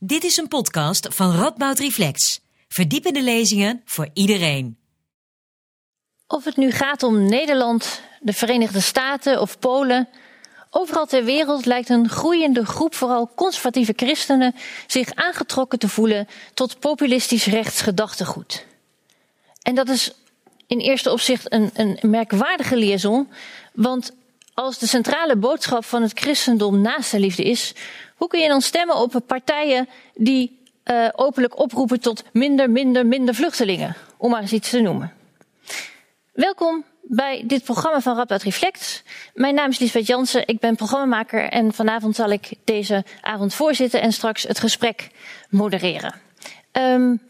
Dit is een podcast van Radboud Reflex. Verdiepende lezingen voor iedereen. Of het nu gaat om Nederland, de Verenigde Staten of Polen. Overal ter wereld lijkt een groeiende groep, vooral conservatieve christenen, zich aangetrokken te voelen tot populistisch rechtsgedachtegoed. En dat is in eerste opzicht een, een merkwaardige liaison, want als de centrale boodschap van het christendom naast de liefde is, hoe kun je dan stemmen op partijen die uh, openlijk oproepen tot minder, minder, minder vluchtelingen? Om maar eens iets te noemen. Welkom bij dit programma van Rap uit Reflect. Mijn naam is Lisbeth Jansen, ik ben programmamaker en vanavond zal ik deze avond voorzitten en straks het gesprek modereren. Um,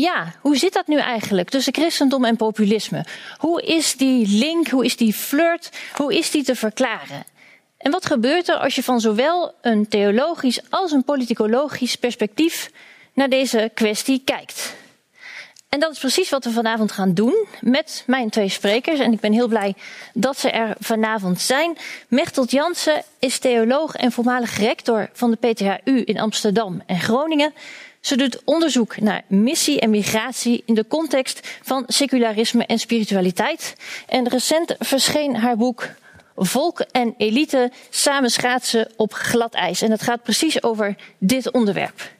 ja, hoe zit dat nu eigenlijk tussen christendom en populisme? Hoe is die link, hoe is die flirt, hoe is die te verklaren? En wat gebeurt er als je van zowel een theologisch als een politicologisch perspectief naar deze kwestie kijkt? En dat is precies wat we vanavond gaan doen met mijn twee sprekers. En ik ben heel blij dat ze er vanavond zijn. Mechtelt Jansen is theoloog en voormalig rector van de PTHU in Amsterdam en Groningen. Ze doet onderzoek naar missie en migratie in de context van secularisme en spiritualiteit. En recent verscheen haar boek Volk en elite samen schaatsen op glad ijs. En het gaat precies over dit onderwerp.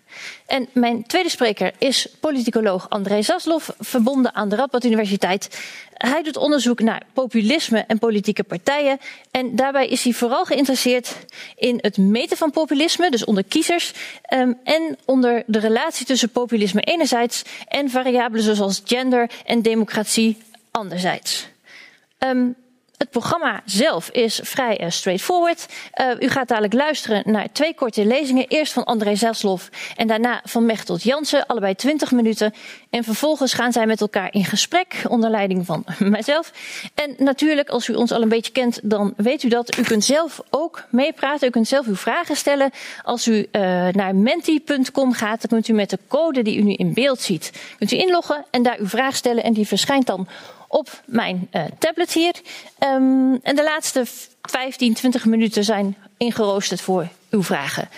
En mijn tweede spreker is politicoloog André Zasloff, verbonden aan de Radboud Universiteit. Hij doet onderzoek naar populisme en politieke partijen. En daarbij is hij vooral geïnteresseerd in het meten van populisme, dus onder kiezers. Um, en onder de relatie tussen populisme enerzijds en variabelen zoals gender en democratie anderzijds. Um, het programma zelf is vrij straightforward. Uh, u gaat dadelijk luisteren naar twee korte lezingen. Eerst van André Zelslof en daarna van Mechtelt Jansen. Allebei 20 minuten. En vervolgens gaan zij met elkaar in gesprek onder leiding van mijzelf. En natuurlijk, als u ons al een beetje kent, dan weet u dat. U kunt zelf ook meepraten. U kunt zelf uw vragen stellen. Als u uh, naar menti.com gaat, dan kunt u met de code die u nu in beeld ziet, kunt u inloggen en daar uw vraag stellen. En die verschijnt dan op mijn uh, tablet hier. Um, en de laatste 15, 20 minuten zijn ingeroosterd voor uw vragen.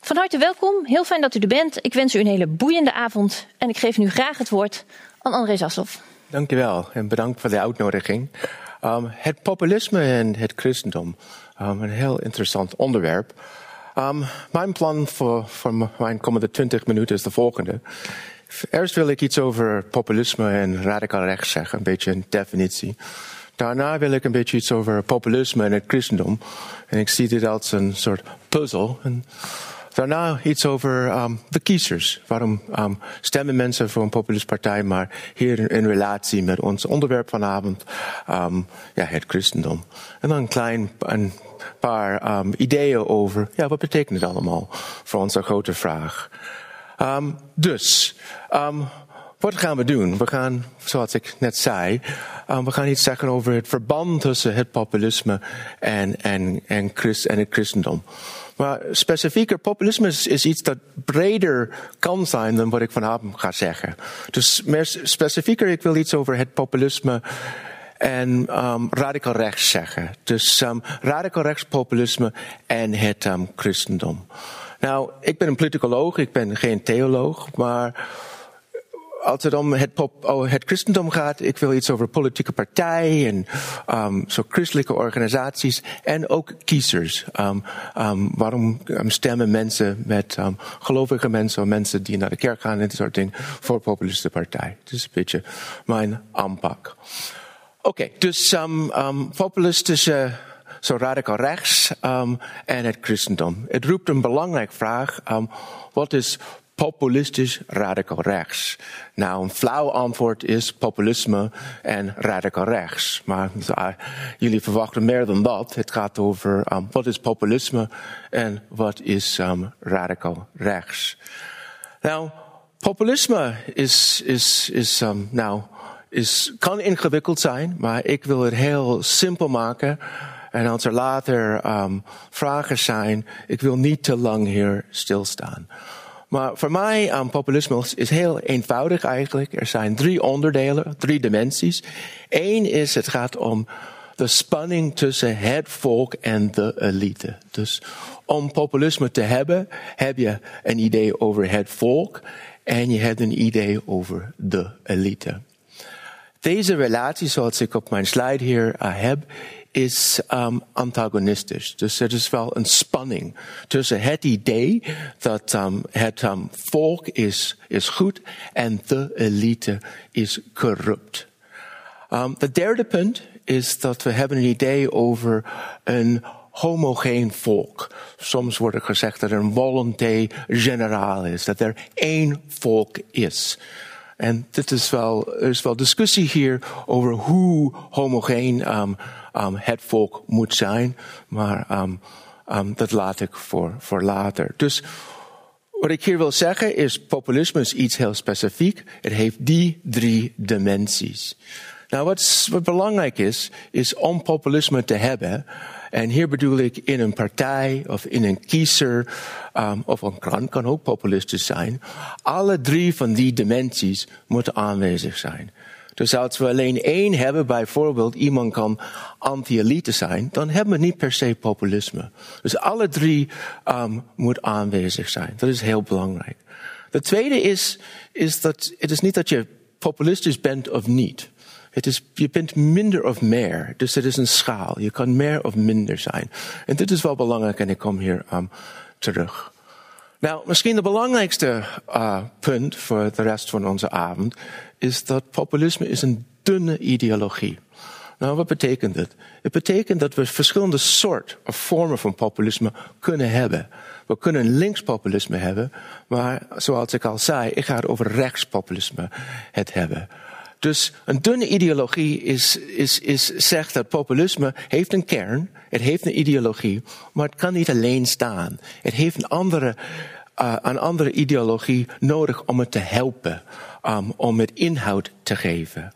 Van harte welkom, heel fijn dat u er bent. Ik wens u een hele boeiende avond en ik geef nu graag het woord aan André Zasloff. Dankjewel en bedankt voor de uitnodiging. Um, het populisme en het christendom, um, een heel interessant onderwerp. Mijn plan voor, voor mijn komende 20 minuten is de volgende. Eerst wil ik iets over populisme en radicaal rechts zeggen, een beetje een definitie. Daarna wil ik een beetje iets over populisme en het christendom. En ik zie dit als een soort puzzel. En daarna iets over um, de kiezers. Waarom um, stemmen mensen voor een populist partij, maar hier in, relatie met ons onderwerp vanavond, um, ja, het christendom. En dan een klein paar ideeën over, ja, wat betekent het allemaal voor onze grote vraag. Um, dus, um, wat gaan we doen? We gaan, zoals ik net zei, um, we gaan iets zeggen over het verband tussen het populisme en, en, en, en het christendom. Maar specifieker, populisme is, is, iets dat breder kan zijn dan wat ik vanavond ga zeggen. Dus meer specifieker, ik wil iets over het populisme en um, radicaal rechts zeggen. Dus um, radicaal rechtspopulisme en het christendom. Nou, ik ben een politicoloog, ik ben geen theoloog, maar als het om het, pop, oh, het christendom gaat, ik wil iets over politieke partijen en um, zo christelijke organisaties en ook kiezers. Um, um, waarom stemmen mensen met gelovige mensen of mensen die naar de kerk gaan en dat soort dingen voor populistische partij? Dat is een beetje mijn aanpak. Oké, okay, dus populistische zo radicaal rechts um, en het christendom. Het roept een belangrijke vraag. Um, wat is populistisch radicaal rechts? Nou, een flauw antwoord is populisme en radicaal rechts. Maar uh, jullie verwachten meer dan dat. Het gaat over um, wat is populisme en wat is radicaal rechts. Nou, populisme is, is, is nou, is, kan ingewikkeld zijn, maar ik wil het heel simpel maken. En als er later um, vragen zijn, ik wil niet te lang hier stilstaan. Maar voor mij, um, populisme is heel eenvoudig eigenlijk. Er zijn drie onderdelen, drie dimensies. Eén is, het gaat om de spanning tussen het volk en de elite. Dus om populisme te hebben, heb je een idee over het volk en je hebt een idee over de elite. Deze relatie, zoals ik op mijn slide hier uh, heb, is um, antagonistisch. Dus er is wel een spanning tussen het idee dat um, het um, volk is, is goed en de elite is corrupt. Um, de derde punt is dat we hebben een idee over een homogeen volk. Soms wordt er gezegd dat er een volonté generaal is, dat er één volk is. En dit is wel, er is wel discussie hier over hoe homogeen um, um, het volk moet zijn, maar um, dat laat ik voor, voor later. Dus wat ik hier wil zeggen is, populisme is iets heel specifiek. Het heeft die drie dimensies. Nou, wat, wat belangrijk is, is om populisme te hebben. En hier bedoel ik in een partij of in een kiezer um, of een krant kan ook populistisch zijn. Alle drie van die dimensies moeten aanwezig zijn. Dus als we alleen één hebben, bijvoorbeeld iemand kan anti-elite zijn, dan hebben we niet per se populisme. Dus alle drie um, moet aanwezig zijn. Dat is heel belangrijk. De tweede is, is dat het is niet dat je populistisch bent of niet. Het is, je bent minder of meer. Dus het is een schaal. Je kan meer of minder zijn. En dit is wel belangrijk en ik kom hier um, terug. Nou, misschien de belangrijkste uh, punt voor de rest van onze avond is dat populisme is een dunne ideologie. Nou, wat betekent het? Het betekent dat we verschillende soorten of vormen van populisme kunnen hebben. We kunnen linkspopulisme hebben, maar zoals ik al zei, ik ga het over rechtspopulisme het hebben. Dus een dunne ideologie is, is, is, zegt dat populisme heeft een kern, het heeft een ideologie, maar het kan niet alleen staan. Het heeft een andere, uh, een andere ideologie nodig om het te helpen, um, om het inhoud te geven.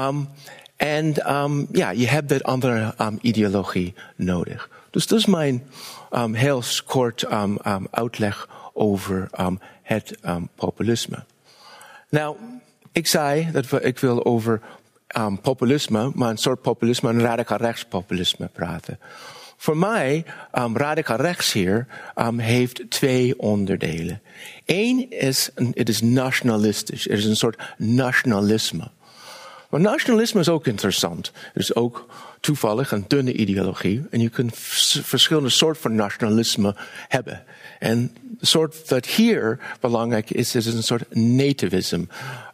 Um, en um, ja, je hebt dat andere ideologie nodig. Dus dat is mijn heel kort uitleg over het populisme. Nou, ik zei dat we, ik wil over um, populisme, maar een soort populisme, een radicaal rechtspopulisme praten. Voor mij, um, radicaal rechts hier, um, heeft twee onderdelen. Eén is, het is nationalistisch. Er is een soort nationalisme. Maar nationalisme is ook interessant. Het is ook toevallig een dunne ideologie. En je kunt verschillende soorten van nationalisme hebben. En soort dat hier belangrijk is, is een soort nativisme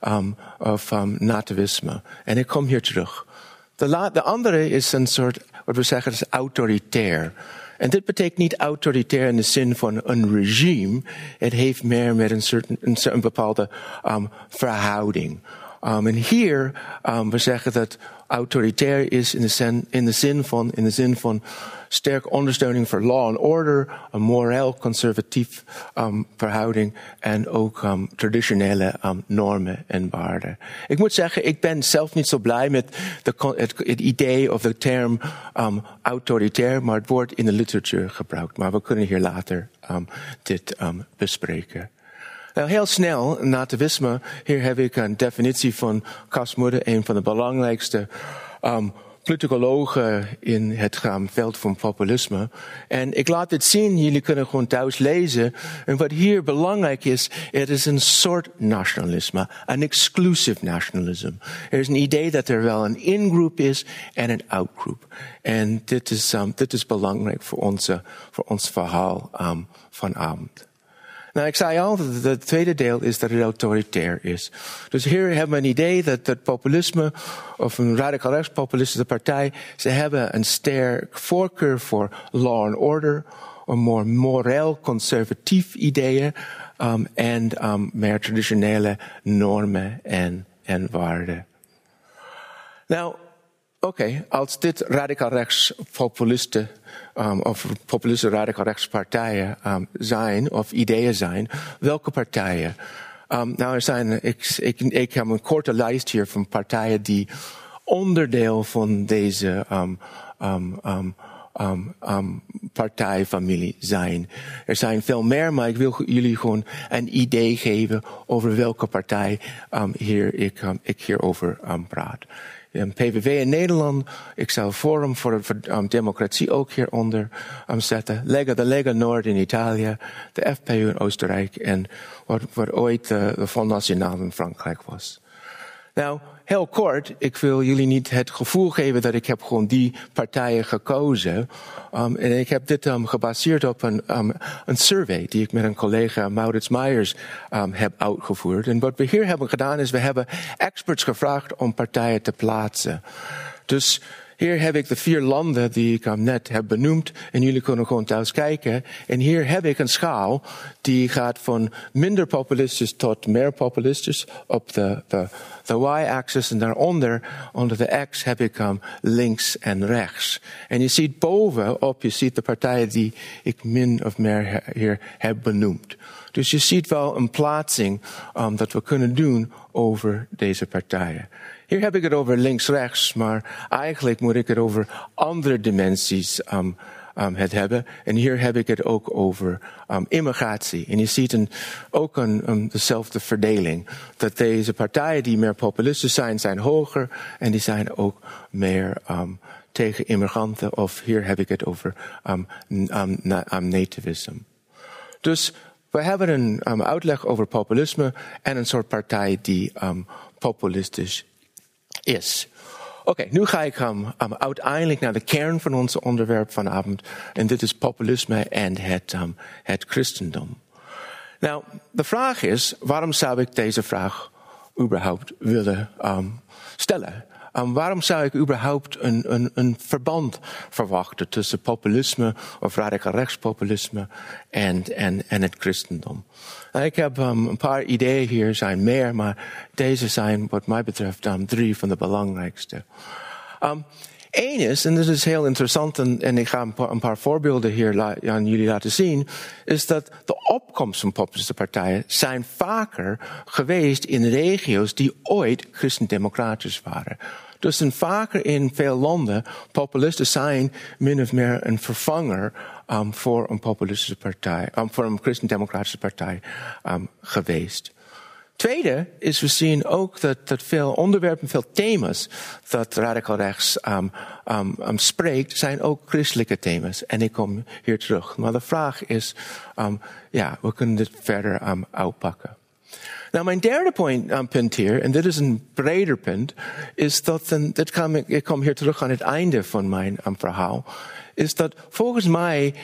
um, of um, nativisme. En ik kom hier terug. De, de andere is een soort, wat we zeggen, is autoritair. En dit betekent niet autoritair in de zin van een regime. Het heeft meer met een, certain, een, een bepaalde um, verhouding. Um, en hier, um, we zeggen dat autoritair is in de, zin, in de zin van, in de zin van sterk ondersteuning voor law and order, een moreel conservatief um, verhouding en ook um, traditionele um, normen en waarden. Ik moet zeggen, ik ben zelf niet zo blij met de, het, het, idee of de term autoritair, maar het wordt in de literatuur gebruikt. Maar we kunnen hier later dit bespreken. Nou, heel snel, nativisme, hier heb ik een definitie van Kasmoede, een van de belangrijkste um, politicologen in het veld van populisme. En ik laat het zien, jullie kunnen gewoon thuis lezen. En wat hier belangrijk is, het is een soort nationalisme, een exclusive nationalism. Er is een idee dat er wel een in-groep is en een out-groep. En dit is, um, dit is belangrijk voor, onze, voor ons verhaal um, vanavond. Nou, ik zei al, het tweede deel is dat het autoritair is. Dus hier hebben we een idee dat het populisme, of een radicaal rechtspopulistische partij, ze hebben een sterk voorkeur voor law and order, een more moreel conservatief ideeën, um, en um, meer traditionele normen en, en waarden. Nou, oké, als dit radicaal rechtspopulisten um, of populistische radicaal rechtspartijen um, zijn of ideeën zijn, welke partijen? Um, nou, er zijn, ik, ik, heb een korte lijst hier van partijen die onderdeel van deze partijfamilie zijn. Er zijn veel meer, maar ik wil jullie gewoon een idee geven over welke partij hier ik, ik hierover praat. De PVV in Nederland. Ik zal Forum voor, um, Democratie ook hieronder um, zetten. Lega, de Lega Noord in Italië. De FPU in Oostenrijk. En wat, wat ooit uh, de Front National in Frankrijk was. Nou, heel kort, ik wil jullie niet het gevoel geven dat ik heb gewoon die partijen gekozen. Um, en ik heb dit um, gebaseerd op een, um, een survey die ik met een collega Maurits Meijers heb uitgevoerd. En wat we hier hebben gedaan is, we hebben experts gevraagd om partijen te plaatsen. Dus hier heb ik de vier landen die ik net heb benoemd. En jullie kunnen gewoon thuis kijken. En hier heb ik een schaal die gaat van minder populistisch tot meer populistisch op de, de, de y-axis. En daaronder, onder de x, heb ik um, links en rechts. En je ziet bovenop, je ziet de partijen die ik min of meer hier heb benoemd. Dus je ziet wel een plaatsing um, dat we kunnen doen over deze partijen. Hier heb ik het over links-rechts, maar eigenlijk moet ik het over andere dimensies um, um, het hebben. En hier heb ik het ook over um, immigratie. En je ziet een, ook een, dezelfde verdeling. Dat deze partijen die meer populistisch zijn, zijn hoger. En die zijn ook meer um, tegen immigranten. Of hier heb ik het over um, um, nativism. Dus we hebben een um, uitleg over populisme en een soort partij die um, populistisch is. Oké, nu ga ik um, uiteindelijk naar de kern van ons onderwerp vanavond. En dit is populisme en het, um, het christendom. Nou, de vraag is, waarom zou ik deze vraag überhaupt willen stellen? Um, waarom zou ik überhaupt een, een, een verband verwachten tussen populisme of radicaal rechtspopulisme en, en, en het christendom? Nou, ik heb um, een paar ideeën hier, zijn meer, maar deze zijn wat mij betreft um, drie van de belangrijkste. Eén is, en dit is heel interessant, en, ik ga een paar, een paar voorbeelden hier aan jullie laten zien, is dat de opkomst van populistische partijen zijn vaker geweest in regio's die ooit christendemocratisch waren. Dus zijn vaker in veel landen populisten zijn min of meer een vervanger um, voor een populistische partij, um, voor een christendemocratische partij um, geweest. Tweede is, we zien ook dat, dat veel onderwerpen, veel thema's dat radicaal rechts um, um, um, spreekt, zijn ook christelijke thema's. En ik kom hier terug. Maar de vraag is, ja, we kunnen dit verder uitpakken. Nou, mijn derde point, um, punt hier, en dit is een breder punt, is dat, en dit kan, ik kom hier terug aan het einde van mijn um, verhaal, is dat volgens mij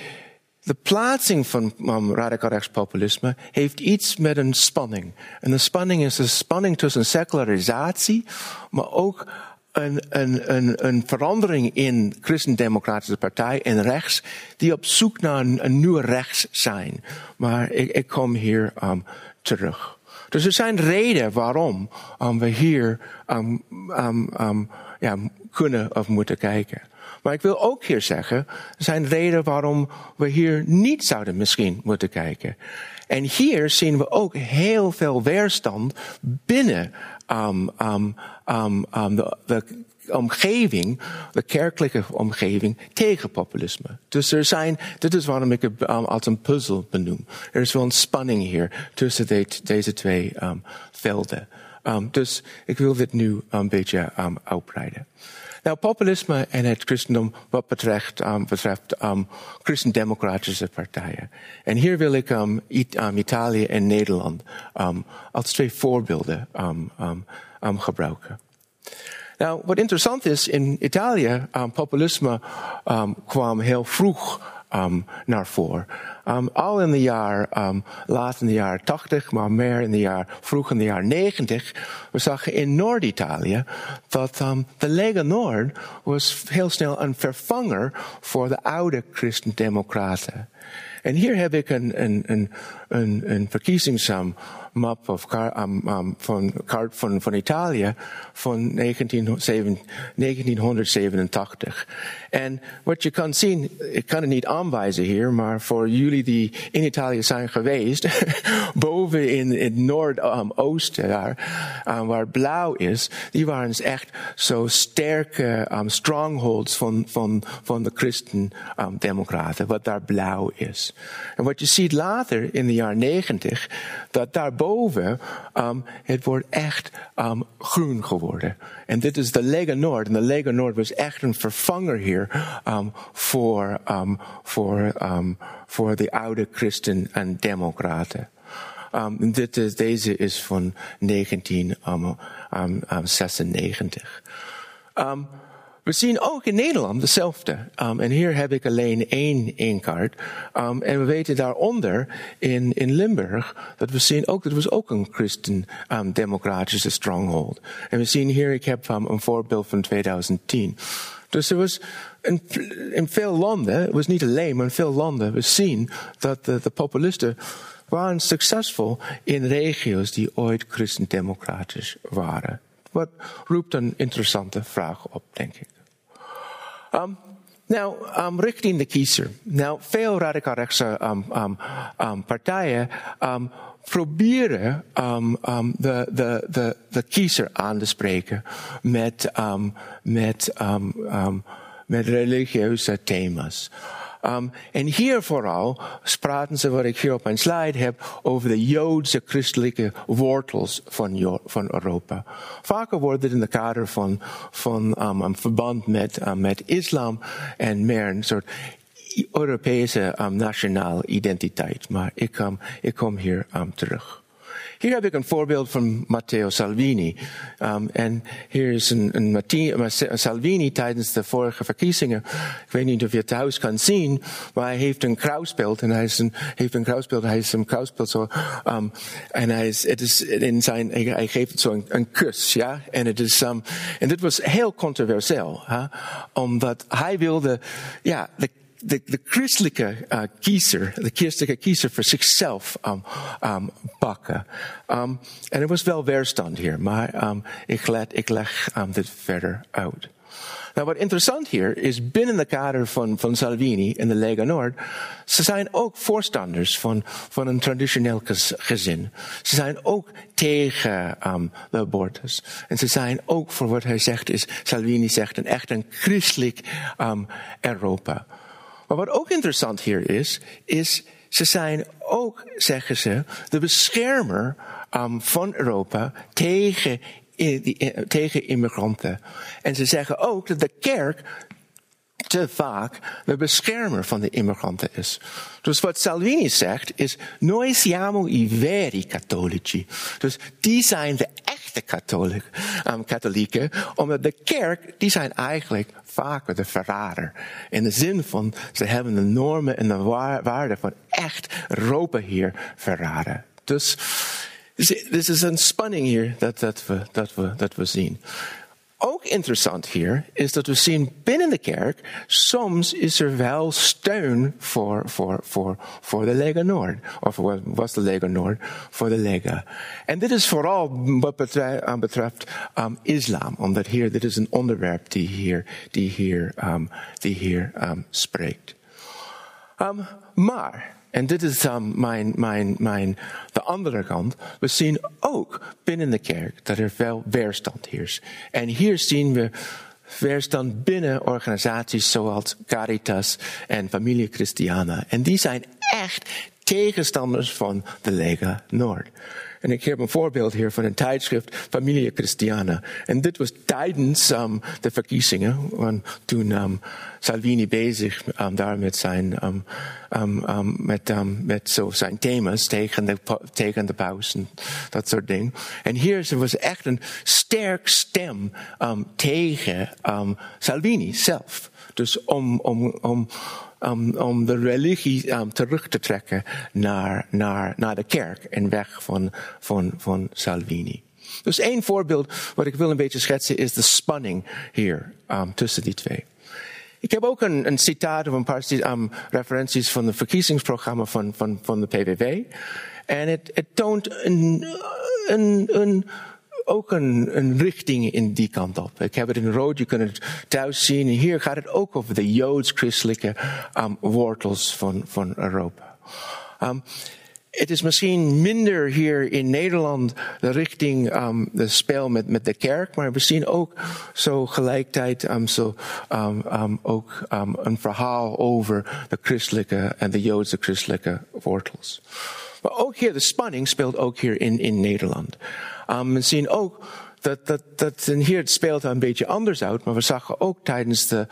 de plaatsing van um, radicaal rechtspopulisme heeft iets met een spanning. En de spanning is de spanning tussen secularisatie, maar ook een, een, een, een verandering in christendemocratische partij en rechts, die op zoek naar een, een nieuwe rechts zijn. Maar ik, ik kom hier um, terug. Dus er zijn redenen waarom um, we hier um, um, ja, kunnen of moeten kijken. Maar ik wil ook hier zeggen, er zijn redenen waarom we hier niet zouden misschien moeten kijken. En hier zien we ook heel veel weerstand binnen de, de omgeving, de kerkelijke omgeving, tegen populisme. Dus er zijn, dit is waarom ik het um, als een puzzel benoem. Er is wel een spanning hier tussen de, deze twee um, velden. Um, dus ik wil dit nu een beetje uitbreiden. Nou, populisme en het christendom wat betreft, christendemocratische partijen. En hier wil ik Italië en Nederland als twee voorbeelden gebruiken. Nou, wat interessant is, in Italië, um, populisme um, kwam heel vroeg um, naar voren. Um, al in de jaar, um, laat in de jaren 80, maar meer in de jaar, vroeg in de jaren 90, we zagen in Noord-Italië dat um, de Lega Noord was heel snel een vervanger voor de oude christendemocraten. En hier heb ik een, een, een, een, een verkiezingsmap of um, um, van, Italië van 1987. En wat je kan zien, ik kan het niet aanwijzen hier, maar voor jullie die in Italië zijn geweest, boven in het noordoosten daar, um, waar blauw is, die waren echt zo sterke strongholds van de christen-democraten, wat daar blauw is. En wat je ziet later in de jaren negentig, dat daarboven um, het wordt echt um, groen geworden. En dit is de Lega Noord. En de Lega Noord was echt een vervanger hier um, voor, voor, voor de oude christen en democraten. Dit is, deze is van 1996. Um, we zien ook in Nederland hetzelfde. Um, en hier heb ik alleen één, één kaart. Um, en we weten daaronder in, in Limburg dat we zien ook, dat was ook een christen-democratische um, stronghold. En we zien hier, ik heb um, een voorbeeld van 2010. Dus er was in, in veel landen, het was niet alleen, maar in veel landen, we zien dat de, de populisten waren succesvol in regio's die ooit christendemocratisch waren. Wat roept een interessante vraag op, denk ik. Um, nou, um, richting de kiezer. Nou, veel radicaal rechtse um, um, um, partijen um, proberen de, de, de, de kiezer aan te spreken met, um, met, um, um, met religieuze thema's. Um, en hier vooral praten ze, wat ik hier op mijn slide heb, over de Joodse christelijke wortels van, van Europa. Vaker wordt het in de kader van, um, een verband met, um, met islam en meer een soort Europese nationale identiteit. Maar ik, ik kom hier terug. Hier heb ik een voorbeeld van Matteo Salvini. Um, en hier is een, een, een, Salvini tijdens de vorige verkiezingen. Ik weet niet of je het thuis kan zien, maar hij heeft een kruisbeeld en hij is een, heeft een kruisbeeld. Hij is een kruisbeeld zo. Um, en hij is, het is in zijn, hij geeft zo een, kus, ja. En het is, um, en dit was heel controversieel, omdat hij wilde, ja, de, de christelijke uh, kiezer, de christelijke kiezer voor zichzelf um, um, pakken. Um, en er was wel weerstand hier, maar um, ik, let, ik leg um, dit verder uit. Nou, wat interessant hier is binnen de kader van, van Salvini en de Lega Nord, ze zijn ook voorstanders van, van een traditioneel gezin. Ze zijn ook tegen um, de abortus. En ze zijn ook voor wat hij zegt is, Salvini zegt, een echt een christelijk um, Europa. Maar wat ook interessant hier is, is ze zijn ook, zeggen ze, de beschermer um, van Europa tegen, tegen immigranten. En ze zeggen ook dat de kerk te vaak de beschermer van de immigranten is. Dus wat Salvini zegt is, noi siamo i veri cattolici. Dus die zijn de echte katholiek, um, katholieken, omdat de kerk, die zijn eigenlijk vaker de verrader. In de zin van, ze hebben de normen en de waarden van echt Europa hier verraden. Dus, dit is een spanning hier dat, dat, we, dat, we, dat we zien ook interessant hier is dat we zien binnen de kerk, soms is er wel steun voor, voor, voor, voor de Lega Noord. Of was de Lega Noord voor de Lega. En dit is vooral wat betreft, um, islam, omdat hier, dit is een onderwerp die hier, die hier, um, die hier um, spreekt. Maar, en dit is um, mijn, mijn, mijn, de andere kant. We zien ook binnen de kerk dat er veel weerstand heerst. En hier zien we weerstand binnen organisaties zoals Caritas en Familie Christiana. En die zijn echt tegenstanders van de Lega Noord. En ik heb een voorbeeld hier van een tijdschrift, Familie Christiana. En dit was tijdens um, de verkiezingen, toen um, Salvini bezig um, daar met zijn, met, met zo zijn thema's tegen de, tegen de paus en dat soort dingen. En hier was echt een sterk stem tegen Salvini zelf. Dus om, om, om, om de religie terug te trekken naar, naar, naar de kerk en weg van, van, van Salvini. Dus één voorbeeld wat ik wil een beetje schetsen is de spanning hier um, tussen die twee. Ik heb ook een, een citaat of een paar um, referenties van het verkiezingsprogramma van, van, van de PVV. En het, het toont een, een, een ook een, richting in die kant op. Ik heb het in rood, je kunt het thuis zien. En hier gaat het ook over de joods-christelijke um, wortels van, van Europa. Um, het is misschien minder hier in Nederland de richting um, de spel met, met de kerk, maar we zien ook zo gelijktijd um, zo, um, um, ook um, een verhaal over de christelijke en de joodse christelijke wortels. Maar ook hier, de spanning speelt ook hier in, in Nederland. Um, we zien ook dat, dat, dat, en hier speelt het een beetje anders uit, maar we zagen ook tijdens de,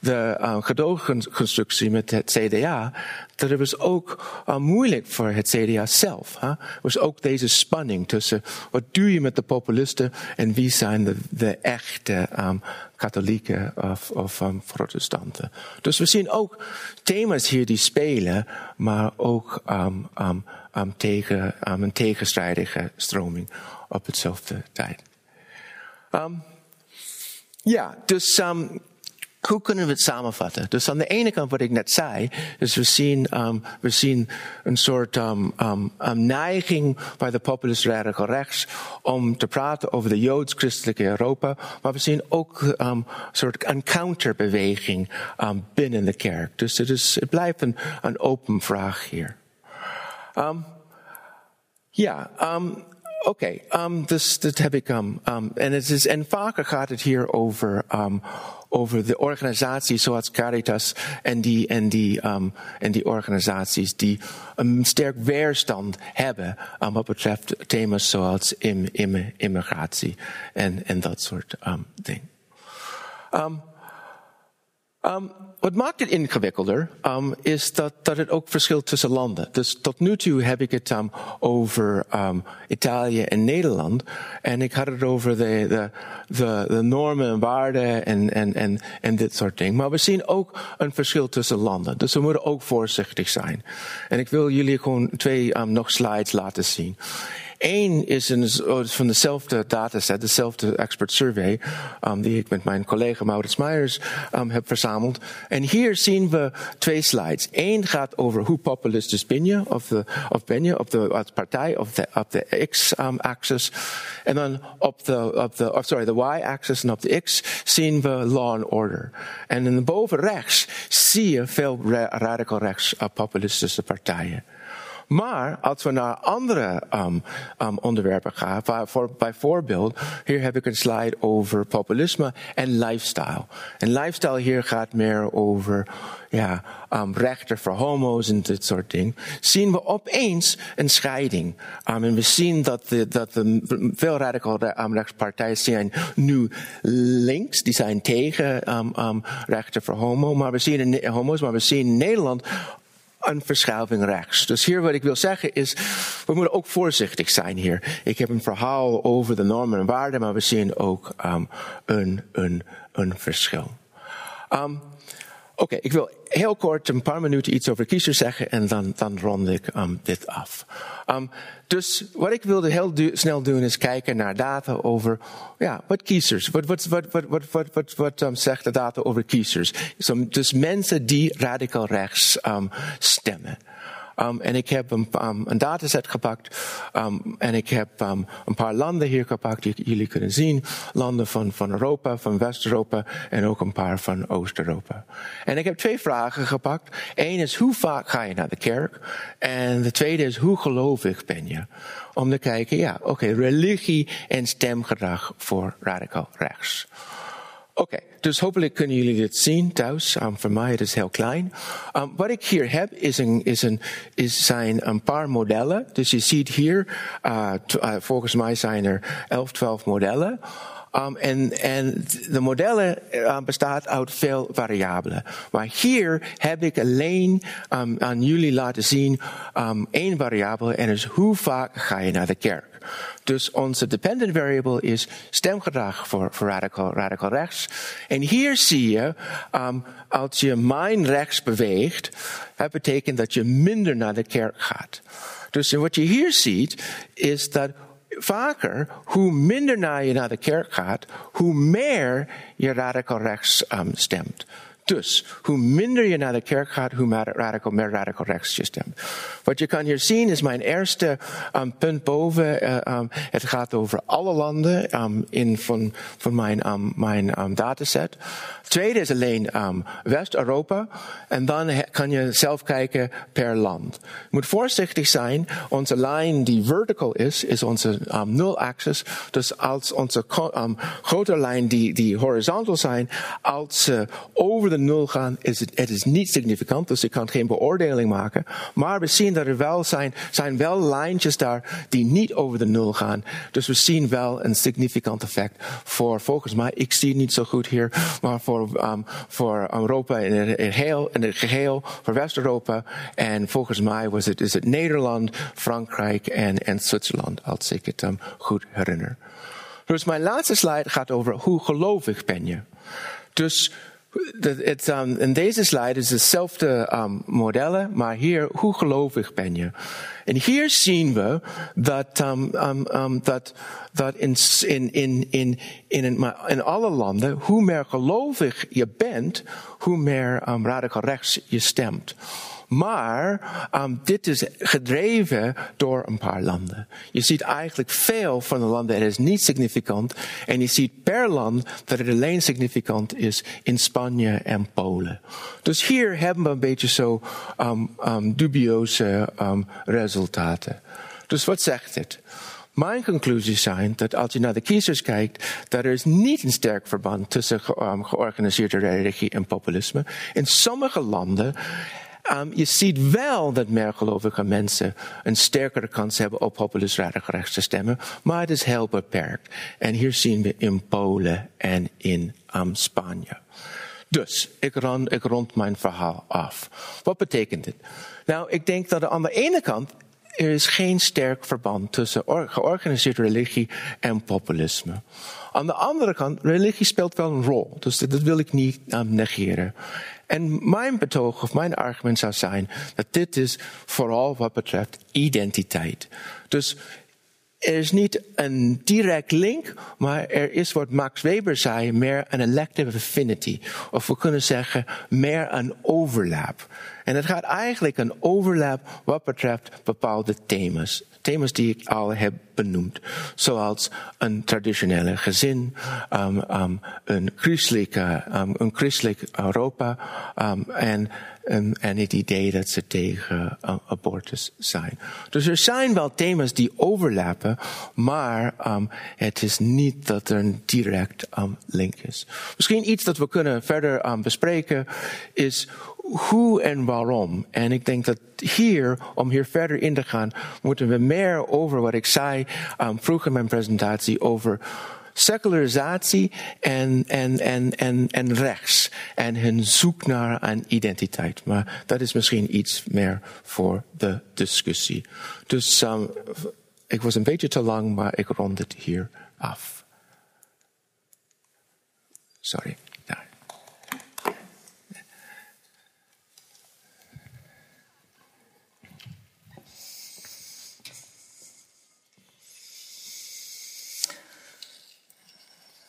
de uh, gedoogconstructie met het CDA, dat het was ook uh, moeilijk voor het CDA zelf. Er was ook deze spanning tussen wat doe je met de populisten en wie zijn de, de echte um, katholieken of, of um, protestanten. Dus we zien ook thema's hier die spelen, maar ook um, um, tegen, een tegenstrijdige stroming op hetzelfde tijd. Um, ja, dus um, hoe kunnen we het samenvatten? Dus aan de ene kant wat ik net zei, is we zien, um, we zien een soort um, um, neiging bij de populist radical rechts om te praten over de joods-christelijke Europa, maar we zien ook een soort een counterbeweging binnen de kerk. Dus het, is, blijft een open vraag hier. Ja, Oké, okay, um, dus dat heb ik. Um, um, en, het is, en vaker gaat het hier over, um, over de organisaties zoals Caritas en die, en die, um, en die organisaties die een sterk weerstand hebben um, wat betreft thema's zoals im, im, immigratie en, en dat soort um, dingen. Um, wat maakt het ingewikkelder um, is dat, dat het ook verschilt tussen landen. Dus tot nu toe heb ik het um, over Italië en Nederland. En ik had het over de, de, de, de normen en waarden en, en, en, en dit soort dingen. Maar we zien ook een verschil tussen landen. Dus we moeten ook voorzichtig zijn. En ik wil jullie gewoon twee nog slides laten zien. Eén is een, oh, van dezelfde dataset, dezelfde expert survey, um, die ik met mijn collega Maurits Meijers um, heb verzameld. En hier zien we twee slides. Eén gaat over hoe populistisch ben je, of, de, of ben je op de partij, op de, op de x-axis. Um, en dan op de, op de, oh, sorry, de y-axis en op de x zien we law and order. En in boven rechts zie je veel radical rechts uh, populistische partijen. Maar als we naar andere um, um, onderwerpen gaan, voor, bijvoorbeeld, hier heb ik een slide over populisme en lifestyle. En lifestyle hier gaat meer over ja, um, voor homo's en dit soort dingen. Zien we opeens een scheiding. En we zien dat, de, dat de veel radicale rechtspartijen zijn nu links, die zijn tegen rechten voor homo, maar we zien in, homo's, maar we zien in Nederland een verschuiving rechts. Dus hier wat ik wil zeggen is, we moeten ook voorzichtig zijn hier. Ik heb een verhaal over de normen en waarden, maar we zien ook um, een, een, een verschil. Um, Oké, ik wil heel kort een paar minuten iets over kiezers zeggen en dan, dan rond ik um, dit af. Um, dus wat ik wilde heel snel doen is kijken naar data over, ja, wat kiezers, wat, wat, wat, wat, wat, wat, wat, um, zegt de data over kiezers? Dus mensen die radicaal rechts stemmen. Um, en ik heb een, um, een dataset gepakt. Um, en ik heb een paar landen hier gepakt die jullie kunnen zien. Landen van, van Europa, van West-Europa en ook een paar van Oost-Europa. En ik heb twee vragen gepakt. Eén is hoe vaak ga je naar de kerk? En de tweede is hoe gelovig ben je? Om te kijken, ja, oké, religie en stemgedrag voor radicaal rechts. Oké, okay, dus hopelijk kunnen jullie dit zien thuis. Um, voor mij het is heel klein. Um, wat ik hier heb is een, is een, is zijn een paar modellen. Dus je ziet hier, uh, uh, volgens mij zijn er 11, 12 modellen. Um, en, en de modellen uh, bestaat uit veel variabelen. Maar hier heb ik alleen um, aan jullie laten zien um, één variabele en is hoe vaak ga je naar de kerk. Dus onze dependent variable is stemgedrag voor, voor radical, radical rechts. En hier zie je, um, als je mijn rechts beweegt, dat betekent dat je minder naar de kerk gaat. Dus wat je hier ziet, is dat vaker, hoe minder naar je naar de kerk gaat, hoe meer je radical rechts um, stemt. Dus, hoe minder je naar de kerk gaat, hoe radical, meer radical rechts je stemt. Wat je kan hier zien is mijn eerste um, punt boven. Uh, um, het gaat over alle landen um, in, van, van mijn, mijn dataset. Tweede is alleen West-Europa. En dan kan je zelf kijken per land. Je moet voorzichtig zijn. Onze lijn die vertical is, is onze nul-axis. Dus als onze grote lijn die, die horizontal zijn, als ze over de nul gaan, is het, het is niet significant, dus ik kan geen beoordeling maken. Maar we zien dat er wel zijn, zijn wel lijntjes daar die niet over de nul gaan. Dus we zien wel een significant effect voor, volgens mij, ik zie het niet zo goed hier, maar voor, um, voor Europa in het, geheel, in het geheel, voor West-Europa. En volgens mij was het, is het Nederland, Frankrijk en, en Zwitserland, als ik het um, goed herinner. Dus mijn laatste slide gaat over hoe gelovig ben je. Dus um, in deze slide is hetzelfde um, modellen, maar hier, hoe gelovig ben je? En hier zien we dat, um, um, um, dat, dat in, in, in, in, in, in alle landen, hoe meer gelovig je bent, hoe meer um, radicaal rechts je stemt. Maar um, dit is gedreven door een paar landen. Je ziet eigenlijk veel van de landen, het is niet significant. En je ziet per land dat het alleen significant is in Spanje en Polen. Dus hier hebben we een beetje zo um, um, dubieuze resultaten. Dus wat zegt het? Mijn conclusies zijn dat als je naar de kiezers kijkt, dat er is niet een sterk verband tussen georganiseerde religie en populisme. In sommige landen Um, je ziet wel dat meer gelovige mensen een sterkere kans hebben op populist te stemmen, maar het is heel beperkt. En hier zien we in Polen en in um, Spanje. Dus ik rond, ik rond mijn verhaal af. Wat betekent dit? Nou, ik denk dat aan de ene kant er is geen sterk verband tussen georganiseerde religie en populisme. Aan de andere kant, religie speelt wel een rol. Dus dat, wil ik niet um, negeren. En mijn betoog of mijn argument zou zijn dat dit is vooral wat betreft identiteit. Dus er is niet een direct link, maar er is wat Max Weber zei, meer een elective affinity. Of we kunnen zeggen, meer een overlap. En het gaat eigenlijk een overlap wat betreft bepaalde thema's thema's die ik al heb benoemd. Zoals een traditionele gezin, um, um, een, christelijke, um, een christelijk Europa en, en het idee dat ze tegen abortus zijn. Dus er zijn wel thema's die overlappen, maar het is niet dat er een direct link is. Misschien iets dat we kunnen verder bespreken is hoe en waarom. En ik denk dat hier, om hier verder in te gaan, moeten we meer over wat ik zei um, vroeger in mijn presentatie over secularisatie en, en, en, en, en rechts. En hun zoek naar een identiteit. Maar dat is misschien iets meer voor de discussie. Dus um, ik was een beetje te lang, maar ik rond het hier af. Sorry.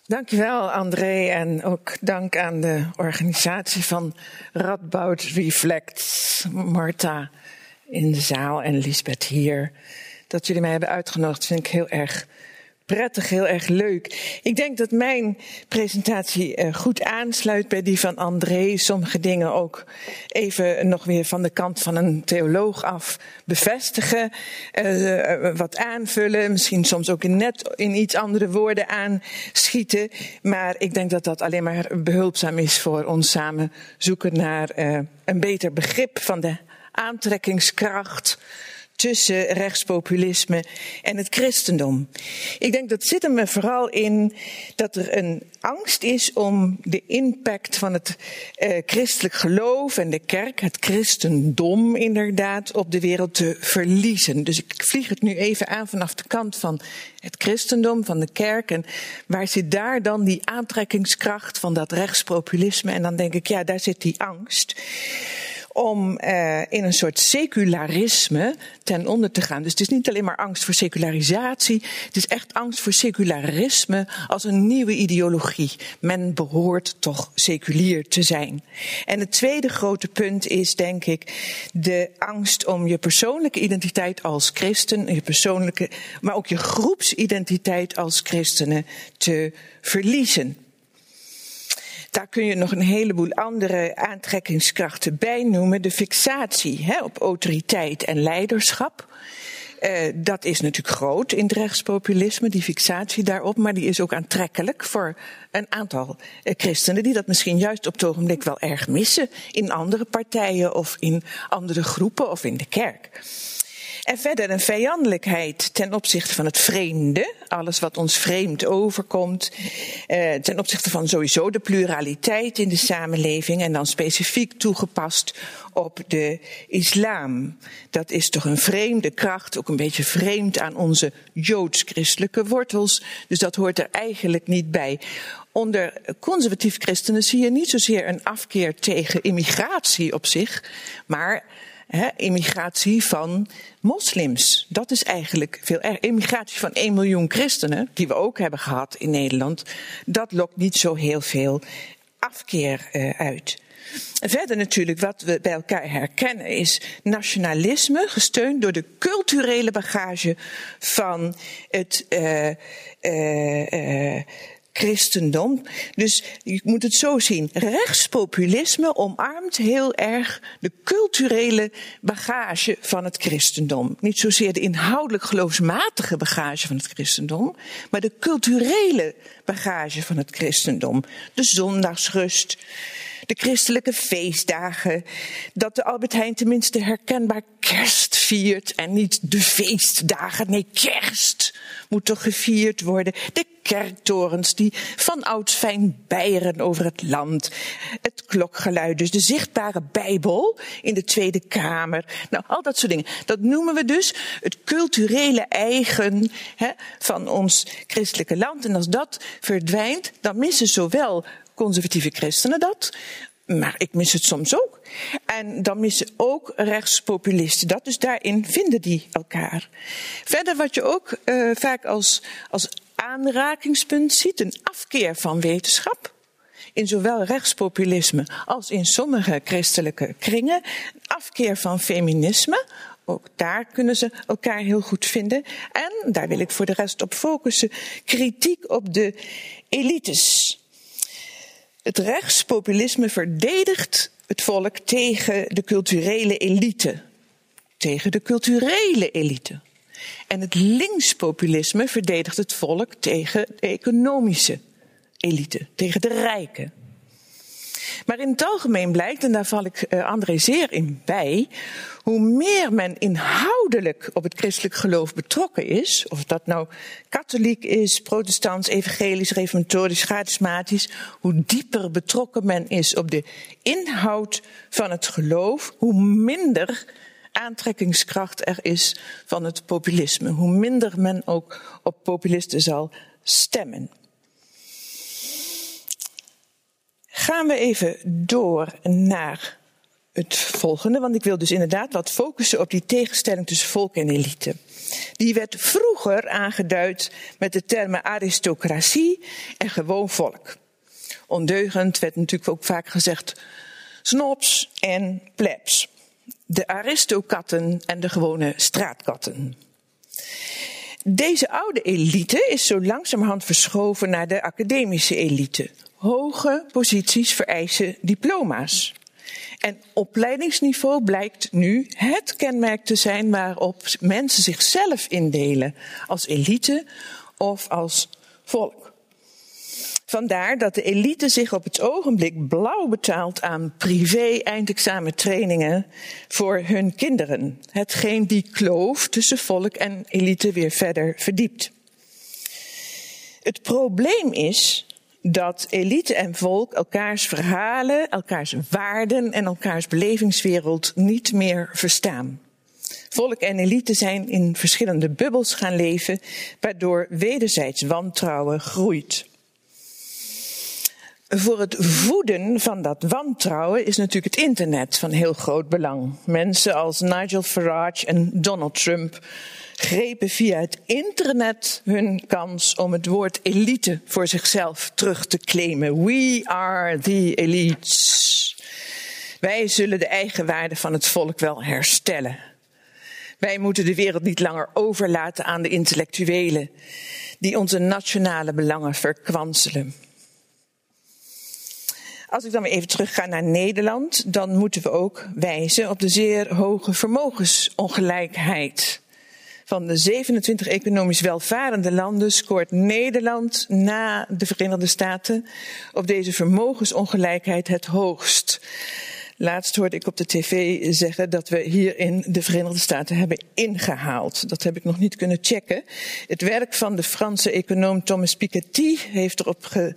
Dankjewel André en ook dank aan de organisatie van Radboud Reflects, Marta in de zaal en Lisbeth hier. Dat jullie mij hebben uitgenodigd vind ik heel erg prettig, heel erg leuk. Ik denk dat mijn presentatie eh, goed aansluit bij die van André. Sommige dingen ook even nog weer van de kant van een theoloog af bevestigen. Uh, wat aanvullen, misschien soms ook net in iets andere woorden aanschieten. Maar ik denk dat dat alleen maar behulpzaam is voor ons samen zoeken naar een beter begrip van de aantrekkingskracht tussen rechtspopulisme en het christendom. Ik denk dat zit er vooral in dat er een angst is om de impact van het eh, christelijk geloof en de kerk, het christendom inderdaad, op de wereld te verliezen. Dus ik vlieg het nu even aan vanaf de kant van het christendom, van de kerk. En waar zit daar dan die aantrekkingskracht van dat rechtspopulisme? En dan denk ik, ja, daar zit die angst om uh, in een soort secularisme ten onder te gaan. Dus het is niet alleen maar angst voor secularisatie, het is echt angst voor secularisme als een nieuwe ideologie. Men behoort toch seculier te zijn. En het tweede grote punt is, denk ik, de angst om je persoonlijke identiteit als christen, je persoonlijke, maar ook je groepsidentiteit als christenen te verliezen. Daar kun je nog een heleboel andere aantrekkingskrachten bij noemen. De fixatie hè, op autoriteit en leiderschap. Uh, dat is natuurlijk groot in het rechtspopulisme, die fixatie daarop, maar die is ook aantrekkelijk voor een aantal uh, christenen die dat misschien juist op het ogenblik wel erg missen in andere partijen of in andere groepen of in de kerk. En verder een vijandelijkheid ten opzichte van het vreemde, alles wat ons vreemd overkomt, eh, ten opzichte van sowieso de pluraliteit in de samenleving en dan specifiek toegepast op de islam. Dat is toch een vreemde kracht, ook een beetje vreemd aan onze joods-christelijke wortels, dus dat hoort er eigenlijk niet bij. Onder conservatief christenen zie je niet zozeer een afkeer tegen immigratie op zich, maar He, immigratie van moslims. Dat is eigenlijk veel erg. Immigratie van 1 miljoen christenen, die we ook hebben gehad in Nederland, dat lokt niet zo heel veel afkeer uh, uit. Verder natuurlijk, wat we bij elkaar herkennen, is nationalisme, gesteund door de culturele bagage van het uh, uh, christendom. Dus je moet het zo zien. Rechtspopulisme omarmt heel erg de culturele bagage van het christendom. Niet zozeer de inhoudelijk geloofsmatige bagage van het christendom, maar de culturele bagage van het christendom. De zondagsrust, de christelijke feestdagen, dat de Albert Heijn tenminste herkenbaar kerst viert en niet de feestdagen. Nee, kerst moet toch gevierd worden. De kerktorens die van ouds fijn bijeren over het land. Het klokgeluid, dus de zichtbare Bijbel in de Tweede Kamer. Nou, al dat soort dingen. Dat noemen we dus het culturele eigen hè, van ons christelijke land. En als dat verdwijnt, dan missen zowel conservatieve christenen dat, maar ik mis het soms ook. En dan missen ook rechtspopulisten dat. Dus daarin vinden die elkaar. Verder wat je ook uh, vaak als, als aanrakingspunt ziet, een afkeer van wetenschap. In zowel rechtspopulisme als in sommige christelijke kringen. Een afkeer van feminisme. Ook daar kunnen ze elkaar heel goed vinden. En, daar wil ik voor de rest op focussen, kritiek op de elites. Het rechtspopulisme verdedigt het volk tegen de culturele elite. Tegen de culturele elite. En het linkspopulisme verdedigt het volk tegen de economische elite, tegen de rijken. Maar in het algemeen blijkt, en daar val ik uh, André zeer in bij, hoe meer men inhoudelijk op het christelijk geloof betrokken is, of dat nou katholiek is, protestants, evangelisch, reformatorisch, charismatisch, hoe dieper betrokken men is op de inhoud van het geloof, hoe minder aantrekkingskracht er is van het populisme, hoe minder men ook op populisten zal stemmen. Gaan we even door naar het volgende, want ik wil dus inderdaad wat focussen op die tegenstelling tussen volk en elite. Die werd vroeger aangeduid met de termen aristocratie en gewoon volk. Ondeugend werd natuurlijk ook vaak gezegd snobs en plebs. De aristokatten en de gewone straatkatten. Deze oude elite is zo langzamerhand verschoven naar de academische elite. Hoge posities vereisen diploma's. En opleidingsniveau blijkt nu het kenmerk te zijn waarop mensen zichzelf indelen als elite of als volk. Vandaar dat de elite zich op het ogenblik blauw betaalt aan privé eindexamentrainingen voor hun kinderen. Hetgeen die kloof tussen volk en elite weer verder verdiept. Het probleem is dat elite en volk elkaars verhalen, elkaars waarden en elkaars belevingswereld niet meer verstaan. Volk en elite zijn in verschillende bubbels gaan leven, waardoor wederzijds wantrouwen groeit. Voor het voeden van dat wantrouwen is natuurlijk het internet van heel groot belang. Mensen als Nigel Farage en Donald Trump grepen via het internet hun kans om het woord elite voor zichzelf terug te claimen. We are the elites. Wij zullen de eigenwaarde van het volk wel herstellen. Wij moeten de wereld niet langer overlaten aan de intellectuelen die onze nationale belangen verkwanselen. Als ik dan weer even terug ga naar Nederland, dan moeten we ook wijzen op de zeer hoge vermogensongelijkheid Van de 27 economisch welvarende landen scoort Nederland na de Verenigde Staten op deze vermogensongelijkheid het hoogst. Laatst hoorde ik op de tv zeggen dat we hier in de Verenigde Staten hebben ingehaald. Dat heb ik nog niet kunnen checken. Het werk van de Franse econoom Thomas Piketty heeft erop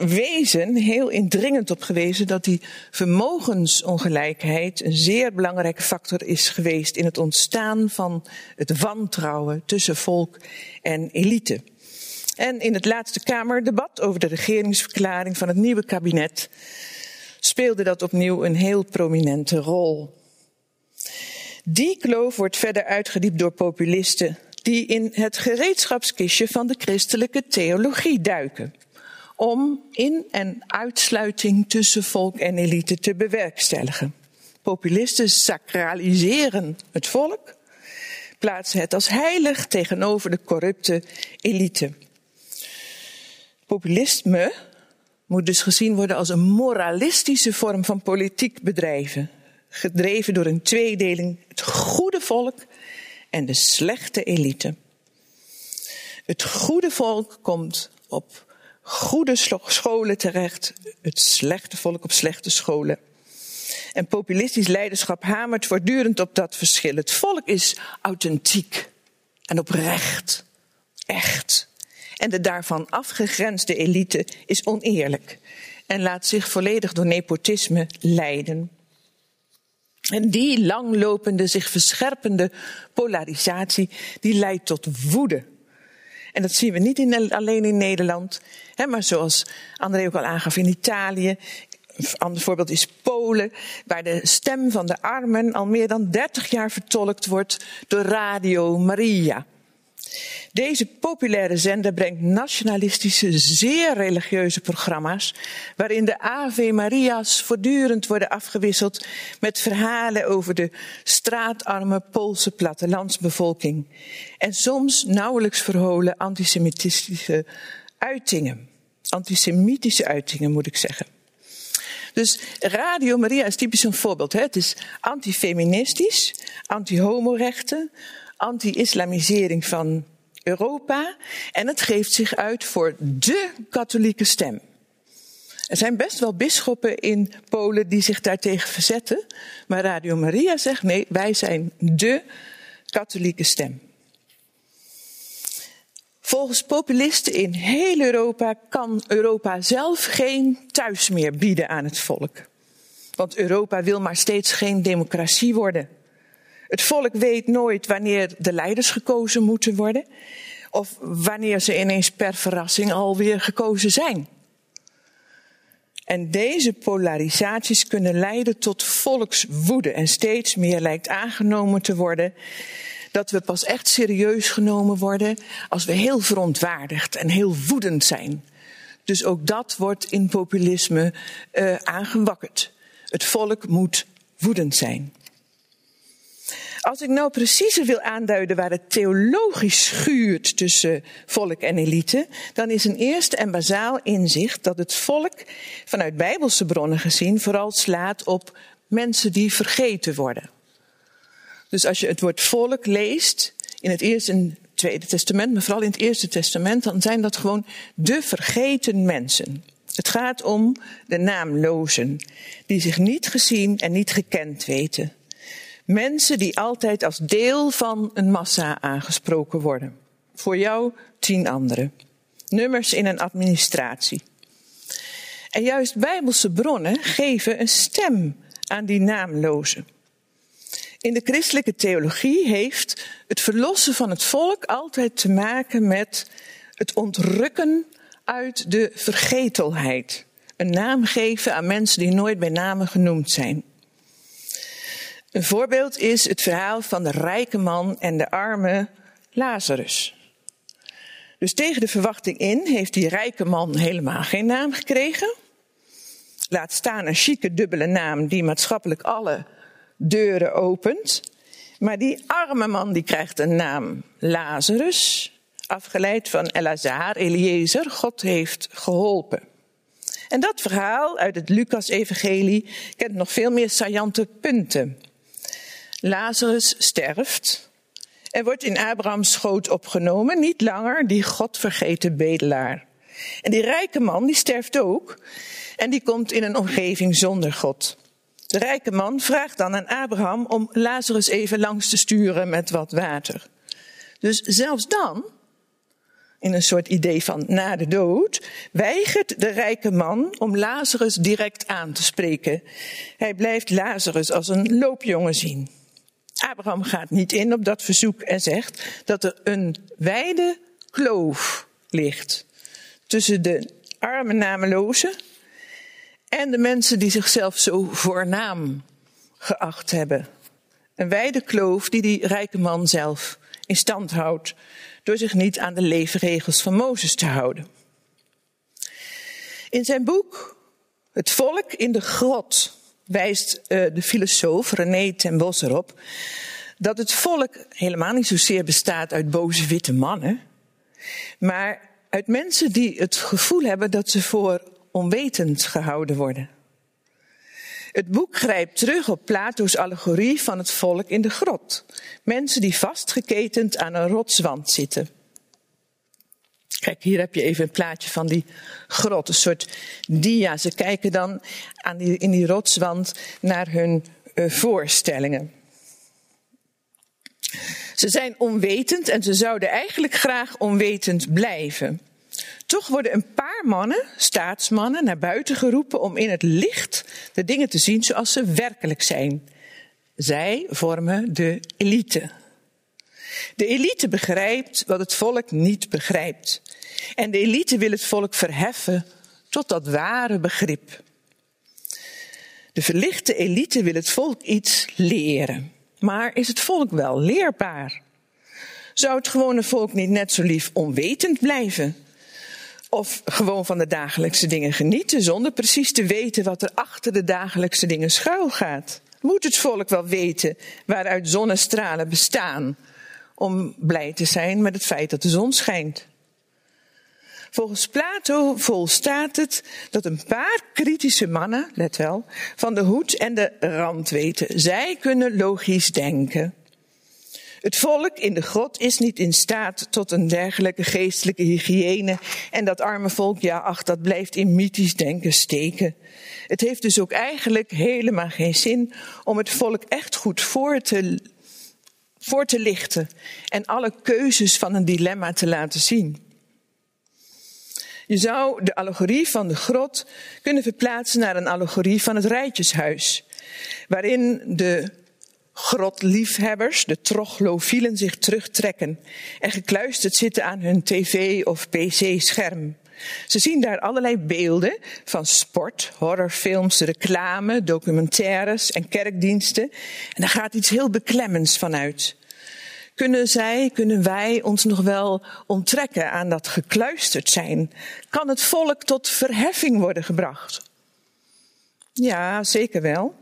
gewezen, heel indringend op gewezen, dat die vermogensongelijkheid een zeer belangrijke factor is geweest in het ontstaan van het wantrouwen tussen volk en elite. En in het laatste Kamerdebat over de regeringsverklaring van het nieuwe kabinet speelde dat opnieuw een heel prominente rol. Die kloof wordt verder uitgediept door populisten die in het gereedschapskistje van de christelijke theologie duiken. Om in- en uitsluiting tussen volk en elite te bewerkstelligen. Populisten sacraliseren het volk, plaatsen het als heilig tegenover de corrupte elite. Populisme moet dus gezien worden als een moralistische vorm van politiek bedrijven. Gedreven door een tweedeling, het goede volk en de slechte elite. Het goede volk komt op goede scholen terecht, het slechte volk op slechte scholen. En populistisch leiderschap hamert voortdurend op dat verschil. Het volk is authentiek en oprecht, echt. En de daarvan afgegrensde elite is oneerlijk en laat zich volledig door nepotisme leiden. En die langlopende, zich verscherpende polarisatie, die leidt tot woede. En dat zien we niet alleen in Nederland, hè, maar zoals André ook al aangaf in Italië. Een ander voorbeeld is Polen, waar de stem van de armen al meer dan 30 jaar vertolkt wordt door Radio Maria. Deze populaire zender brengt nationalistische, zeer religieuze programma's, waarin de Ave Maria's voortdurend worden afgewisseld met verhalen over de straatarme Poolse plattelandsbevolking. En soms nauwelijks verholen antisemitistische uitingen. Antisemitische uitingen, moet ik zeggen. Dus Radio Maria is typisch een voorbeeld. Hè? Het is antifeministisch, anti-homorechten, anti-islamisering van Europa en het geeft zich uit voor de katholieke stem. Er zijn best wel bisschoppen in Polen die zich daartegen verzetten, maar Radio Maria zegt nee, wij zijn de katholieke stem. Volgens populisten in heel Europa kan Europa zelf geen thuis meer bieden aan het volk. Want Europa wil maar steeds geen democratie worden. Het volk weet nooit wanneer de leiders gekozen moeten worden. Of wanneer ze ineens per verrassing alweer gekozen zijn. En deze polarisaties kunnen leiden tot volkswoede. En steeds meer lijkt aangenomen te worden dat we pas echt serieus genomen worden als we heel verontwaardigd en heel woedend zijn. Dus ook dat wordt in populisme uh, aangewakkerd. Het volk moet woedend zijn. Als ik nou preciezer wil aanduiden waar het theologisch schuurt tussen volk en elite, dan is een eerste en bazaal inzicht dat het volk vanuit bijbelse bronnen gezien vooral slaat op mensen die vergeten worden. Dus als je het woord volk leest in het Eerste en Tweede Testament, maar vooral in het Eerste Testament, dan zijn dat gewoon de vergeten mensen. Het gaat om de naamlozen, die zich niet gezien en niet gekend weten. Mensen die altijd als deel van een massa aangesproken worden. Voor jou tien anderen. Nummers in een administratie. En juist bijbelse bronnen geven een stem aan die naamlozen. In de christelijke theologie heeft het verlossen van het volk altijd te maken met het ontrukken uit de vergetelheid. Een naam geven aan mensen die nooit bij namen genoemd zijn. Een voorbeeld is het verhaal van de rijke man en de arme Lazarus. Dus tegen de verwachting in heeft die rijke man helemaal geen naam gekregen. Laat staan een chique dubbele naam die maatschappelijk alle deuren opent. Maar die arme man die krijgt een naam Lazarus, afgeleid van Elazar, Eliezer, God heeft geholpen. En dat verhaal uit het Lucas-evangelie kent nog veel meer saillante punten. Lazarus sterft en wordt in Abrahams schoot opgenomen, niet langer die godvergeten bedelaar. En die rijke man, die sterft ook en die komt in een omgeving zonder God. De rijke man vraagt dan aan Abraham om Lazarus even langs te sturen met wat water. Dus zelfs dan, in een soort idee van na de dood, weigert de rijke man om Lazarus direct aan te spreken. Hij blijft Lazarus als een loopjongen zien. Abraham gaat niet in op dat verzoek en zegt dat er een wijde kloof ligt tussen de arme namelozen en de mensen die zichzelf zo voornaam geacht hebben. Een wijde kloof die die rijke man zelf in stand houdt door zich niet aan de leefregels van Mozes te houden. In zijn boek Het volk in de grot wijst uh, de filosoof René ten Bos erop dat het volk helemaal niet zozeer bestaat uit boze witte mannen, maar uit mensen die het gevoel hebben dat ze voor onwetend gehouden worden. Het boek grijpt terug op Plato's allegorie van het volk in de grot. Mensen die vastgeketend aan een rotswand zitten. Kijk, hier heb je even een plaatje van die grot, een soort dia. Ze kijken dan aan die, in die rotswand naar hun uh, voorstellingen. Ze zijn onwetend en ze zouden eigenlijk graag onwetend blijven. Toch worden een paar mannen, staatsmannen, naar buiten geroepen om in het licht de dingen te zien zoals ze werkelijk zijn. Zij vormen de elite. De elite begrijpt wat het volk niet begrijpt. En de elite wil het volk verheffen tot dat ware begrip. De verlichte elite wil het volk iets leren. Maar is het volk wel leerbaar? Zou het gewone volk niet net zo lief onwetend blijven? Of gewoon van de dagelijkse dingen genieten zonder precies te weten wat er achter de dagelijkse dingen schuil gaat? Moet het volk wel weten waaruit zonnestralen bestaan om blij te zijn met het feit dat de zon schijnt? Volgens Plato volstaat het dat een paar kritische mannen, let wel, van de hoed en de rand weten. Zij kunnen logisch denken. Het volk in de grot is niet in staat tot een dergelijke geestelijke hygiëne. En dat arme volk, ja, ach, dat blijft in mythisch denken steken. Het heeft dus ook eigenlijk helemaal geen zin om het volk echt goed voor te, voor te lichten. En alle keuzes van een dilemma te laten zien. Je zou de allegorie van de grot kunnen verplaatsen naar een allegorie van het rijtjeshuis. Waarin de grotliefhebbers, de troglofielen, zich terugtrekken en gekluisterd zitten aan hun tv of pc-scherm. Ze zien daar allerlei beelden van sport, horrorfilms, reclame, documentaires en kerkdiensten. En daar gaat iets heel beklemmends van uit. Kunnen zij, kunnen wij ons nog wel onttrekken aan dat gekluisterd zijn? Kan het volk tot verheffing worden gebracht? Ja, zeker wel.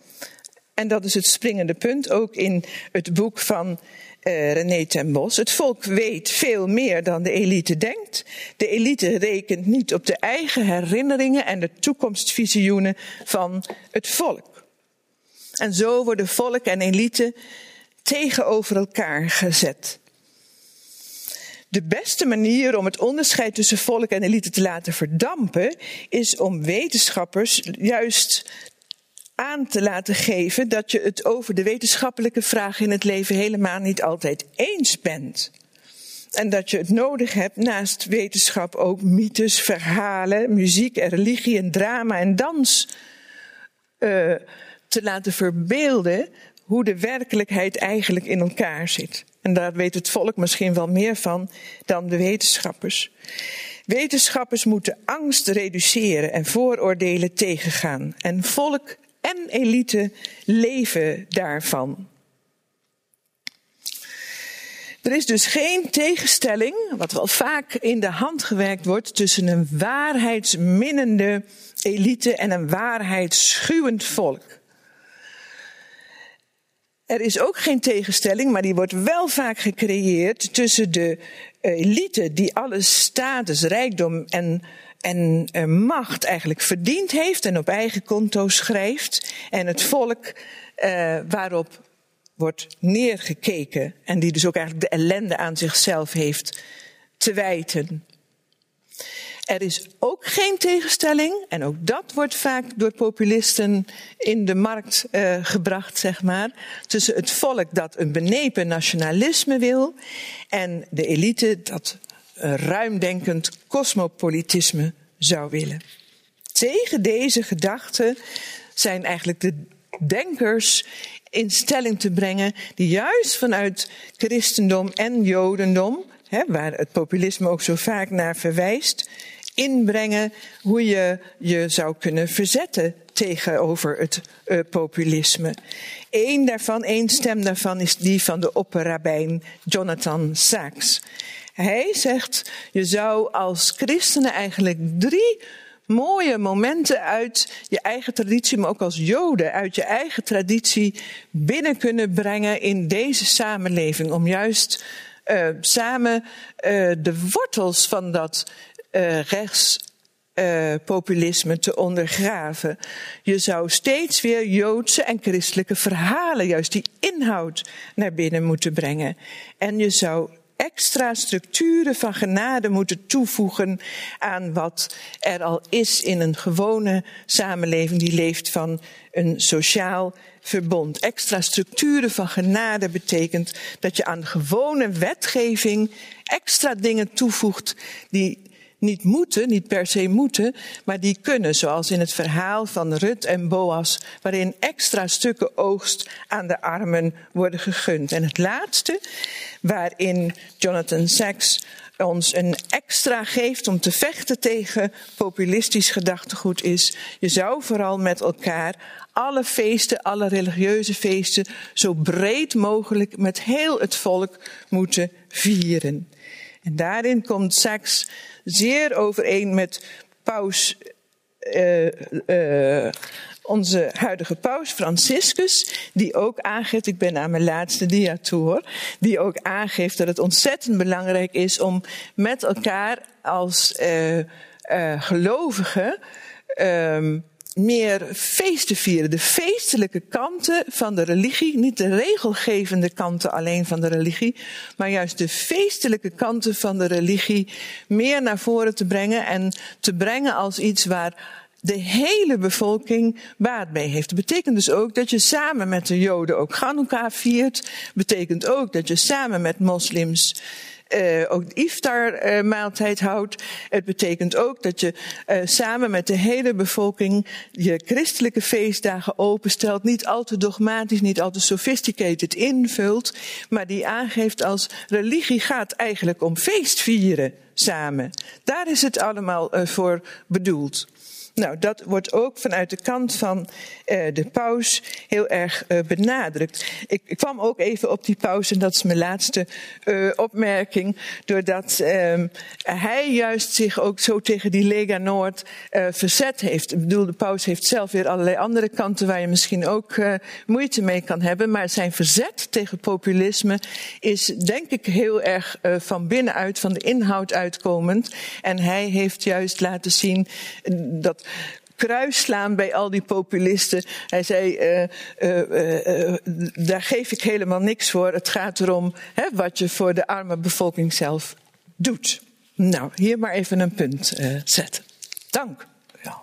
En dat is het springende punt ook in het boek van uh, René ten Bos. Het volk weet veel meer dan de elite denkt. De elite rekent niet op de eigen herinneringen en de toekomstvisioenen van het volk. En zo worden volk en elite tegenover elkaar gezet. De beste manier om het onderscheid tussen volk en elite te laten verdampen, is om wetenschappers juist aan te laten geven dat je het over de wetenschappelijke vragen in het leven helemaal niet altijd eens bent. En dat je het nodig hebt naast wetenschap ook mythes, verhalen, muziek en religie en drama en dans uh, te laten verbeelden hoe de werkelijkheid eigenlijk in elkaar zit. En daar weet het volk misschien wel meer van dan de wetenschappers. Wetenschappers moeten angst reduceren en vooroordelen tegengaan. En volk en elite leven daarvan. Er is dus geen tegenstelling, wat wel vaak in de hand gewerkt wordt, tussen een waarheidsminnende elite en een waarheidsschuwend volk. Er is ook geen tegenstelling, maar die wordt wel vaak gecreëerd tussen de elite die alle status, rijkdom en, en uh, macht eigenlijk verdiend heeft en op eigen konto schrijft, en het volk uh, waarop wordt neergekeken en die dus ook eigenlijk de ellende aan zichzelf heeft te wijten. Er is ook geen tegenstelling, en ook dat wordt vaak door populisten in de markt uh, gebracht, zeg maar, tussen het volk dat een benepen nationalisme wil en de elite dat uh, ruimdenkend cosmopolitisme zou willen. Tegen deze gedachten zijn eigenlijk de denkers in stelling te brengen die juist vanuit christendom en jodendom, hè, waar het populisme ook zo vaak naar verwijst, inbrengen hoe je je zou kunnen verzetten tegenover het uh, populisme. Eén daarvan, één stem daarvan is die van de opperrabijn Jonathan Sachs. Hij zegt, je zou als christenen eigenlijk drie mooie momenten uit je eigen traditie, maar ook als Joden uit je eigen traditie binnen kunnen brengen in deze samenleving. Om juist uh, samen uh, de wortels van dat uh, rechtspopulisme te ondergraven. Je zou steeds weer Joodse en christelijke verhalen, juist die inhoud, naar binnen moeten brengen. En je zou extra structuren van genade moeten toevoegen aan wat er al is in een gewone samenleving die leeft van een sociaal verbond. Extra structuren van genade betekent dat je aan gewone wetgeving extra dingen toevoegt die niet moeten, niet per se moeten, maar die kunnen, zoals in het verhaal van Rut en Boas, waarin extra stukken oogst aan de armen worden gegund. En het laatste, waarin Jonathan Sachs ons een extra geeft om te vechten tegen populistisch gedachtegoed is, je zou vooral met elkaar alle feesten, alle religieuze feesten, zo breed mogelijk met heel het volk moeten vieren. En daarin komt Sachs zeer overeen met paus, uh, uh, onze huidige paus Franciscus, die ook aangeeft, ik ben aan mijn laatste dia die ook aangeeft dat het ontzettend belangrijk is om met elkaar als uh, gelovigen ehm, meer feesten vieren. De feestelijke kanten van de religie. Niet de regelgevende kanten alleen van de religie. Maar juist de feestelijke kanten van de religie meer naar voren te brengen. En te brengen als iets waar de hele bevolking baat bij heeft. Dat betekent dus ook dat je samen met de Joden ook Hanukkah viert. Betekent ook dat je samen met moslims uh, ook de iftar-maaltijd uh, houdt. Het betekent ook dat je uh, samen met de hele bevolking je christelijke feestdagen openstelt. Niet al te dogmatisch, niet al te sophisticated invult, maar die aangeeft als religie gaat eigenlijk om feestvieren samen. Daar is het allemaal voor bedoeld. Nou, dat wordt ook vanuit de kant van uh, de paus heel erg uh, benadrukt. Ik, ik, kwam ook even op die paus, en dat is mijn laatste uh, opmerking, doordat ehm, hij juist zich ook zo tegen die Lega Noord verzet heeft. Ik bedoel, de paus heeft zelf weer allerlei andere kanten waar je misschien ook moeite mee kan hebben, maar zijn verzet tegen populisme is denk ik heel erg van binnenuit, van de inhoud uitkomend. En hij heeft juist laten zien dat kruisslaan bij al die populisten. Hij zei, uh, uh, uh, daar geef ik helemaal niks voor. Het gaat erom hè, wat je voor de arme bevolking zelf doet. Nou, hier maar even een punt zetten. Dank. Ja.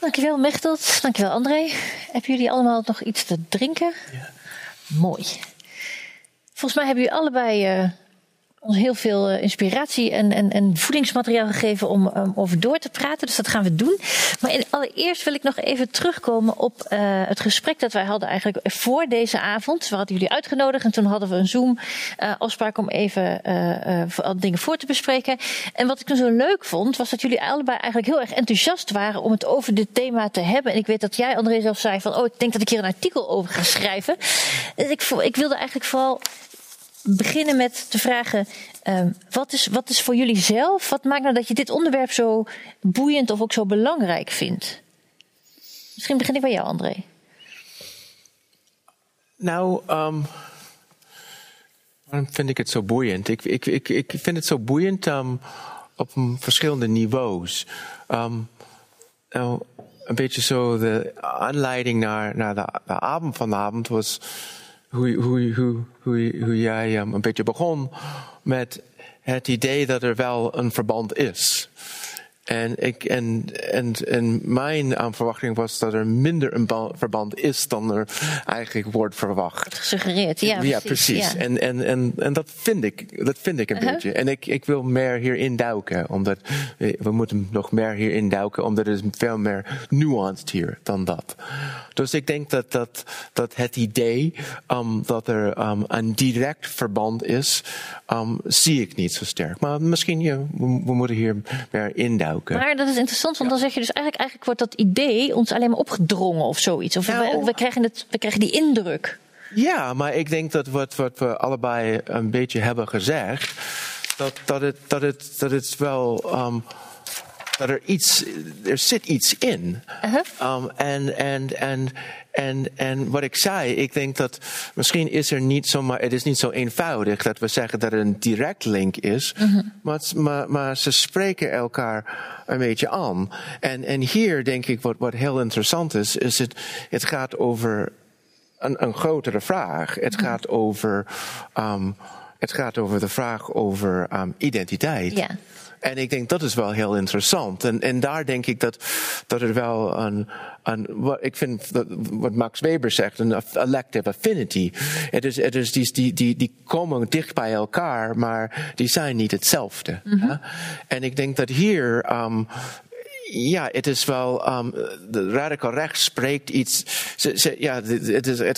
Dankjewel Mechtelt, dankjewel André. Hebben jullie allemaal nog iets te drinken? Ja. Mooi. Volgens mij hebben jullie allebei ons heel veel eh, inspiratie en, en, en voedingsmateriaal gegeven om over door te praten. Dus dat gaan we doen. Maar allereerst wil ik nog even terugkomen op uh, het gesprek dat wij hadden eigenlijk voor deze avond. We hadden jullie uitgenodigd en toen hadden we een Zoom uh, afspraak om even uh, dingen voor te bespreken. En wat ik zo leuk vond, was dat jullie allebei eigenlijk heel erg enthousiast waren om het over dit thema te hebben. En ik weet dat jij, André, zelf zei van, oh, ik denk dat ik hier een artikel over ga schrijven. Dus ik, ik wilde eigenlijk vooral beginnen met te vragen: um, wat, is, wat is voor jullie zelf? Wat maakt nou dat je dit onderwerp zo boeiend of ook zo belangrijk vindt? Misschien begin ik bij jou, André. Nou, um, waarom vind ik het zo boeiend? Ik, ik, ik, ik vind het zo boeiend um, op verschillende niveaus. nou, een beetje zo de aanleiding naar, naar de, de avond vanavond was hoe, hoe, hoe, hoe, hoe jij um, een beetje begon met het idee dat er wel een verband is. En, ik, en, en, en mijn verwachting was dat er minder een verband is dan er eigenlijk wordt verwacht. Gesuggereerd, ja. Ja, precies. Ja. En, en, en, en dat vind ik, dat vind ik een uh-huh. beetje. En ik, ik wil meer hierin duiken, omdat we moeten nog meer hierin duiken, omdat er is veel meer nuanced hier dan dat. Dus ik denk dat, dat, dat het idee um, dat er um, een direct verband is, um, zie ik niet zo sterk. Maar misschien, ja, we, we moeten hier meer induiken. Maar dat is interessant, want dan zeg je dus eigenlijk, eigenlijk wordt dat idee ons alleen maar opgedrongen of zoiets. Of nou, we, krijgen het, we krijgen die indruk. Ja, maar ik denk dat wat, wat we allebei een beetje hebben gezegd, dat, dat, het, dat, het, dat het wel. Um, dat er iets, er zit iets in. Uh um, en, en, en en, en wat ik zei, ik denk dat misschien is er niet zo, maar het is niet zo eenvoudig dat we zeggen dat er een direct link is, mhm. maar, maar, maar, ze spreken elkaar een beetje aan. En, en hier denk ik wat, wat heel interessant is, is het, het gaat over een, een grotere vraag. Het mhm. gaat over, um, het gaat over de vraag over um, identiteit. Ja. En ik denk dat is wel heel interessant. En, en daar denk ik dat, dat er wel een, een wat ik vind dat, wat Max Weber zegt, een elective affinity. Het is, het is die, die, die, die komen dicht bij elkaar, maar die zijn niet hetzelfde. Mm -hmm. En ik denk dat hier um, ja, het is wel, um, de radical rechts spreekt iets, ze, ze, ja, het, is, het,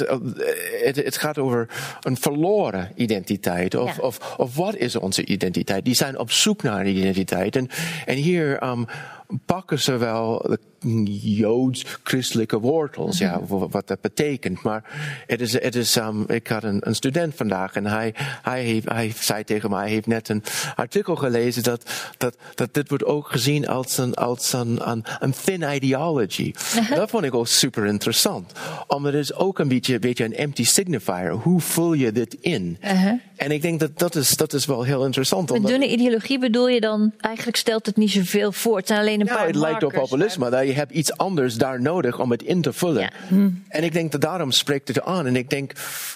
het, het, gaat over een verloren identiteit. Of, ja. of, of wat is onze identiteit? Die zijn op zoek naar een identiteit. En, en hier um, pakken ze wel de joods-christelijke wortels, ja, mhm. wat dat betekent. Maar het is, het is, um, ik had een, een, student vandaag en hij, hij, heeft, hij zei tegen mij, hij heeft net een artikel gelezen dat, dat, dat dit wordt ook gezien als een, als een, een, een thin ideology. Uh-huh. Dat vond ik ook super interessant. Omdat het is ook een beetje, een beetje een empty signifier. Hoe vul je dit in? Uh-huh. En ik denk dat dat is, dat is wel heel interessant. Met dunne ideologie bedoel je dan, eigenlijk stelt het niet zoveel voor. Het zijn alleen een ja, paar het lijkt op populisme. Je hebt iets anders daar nodig om het in te vullen. Ja. Hm. En ik denk dat daarom spreekt het aan. En ik denk,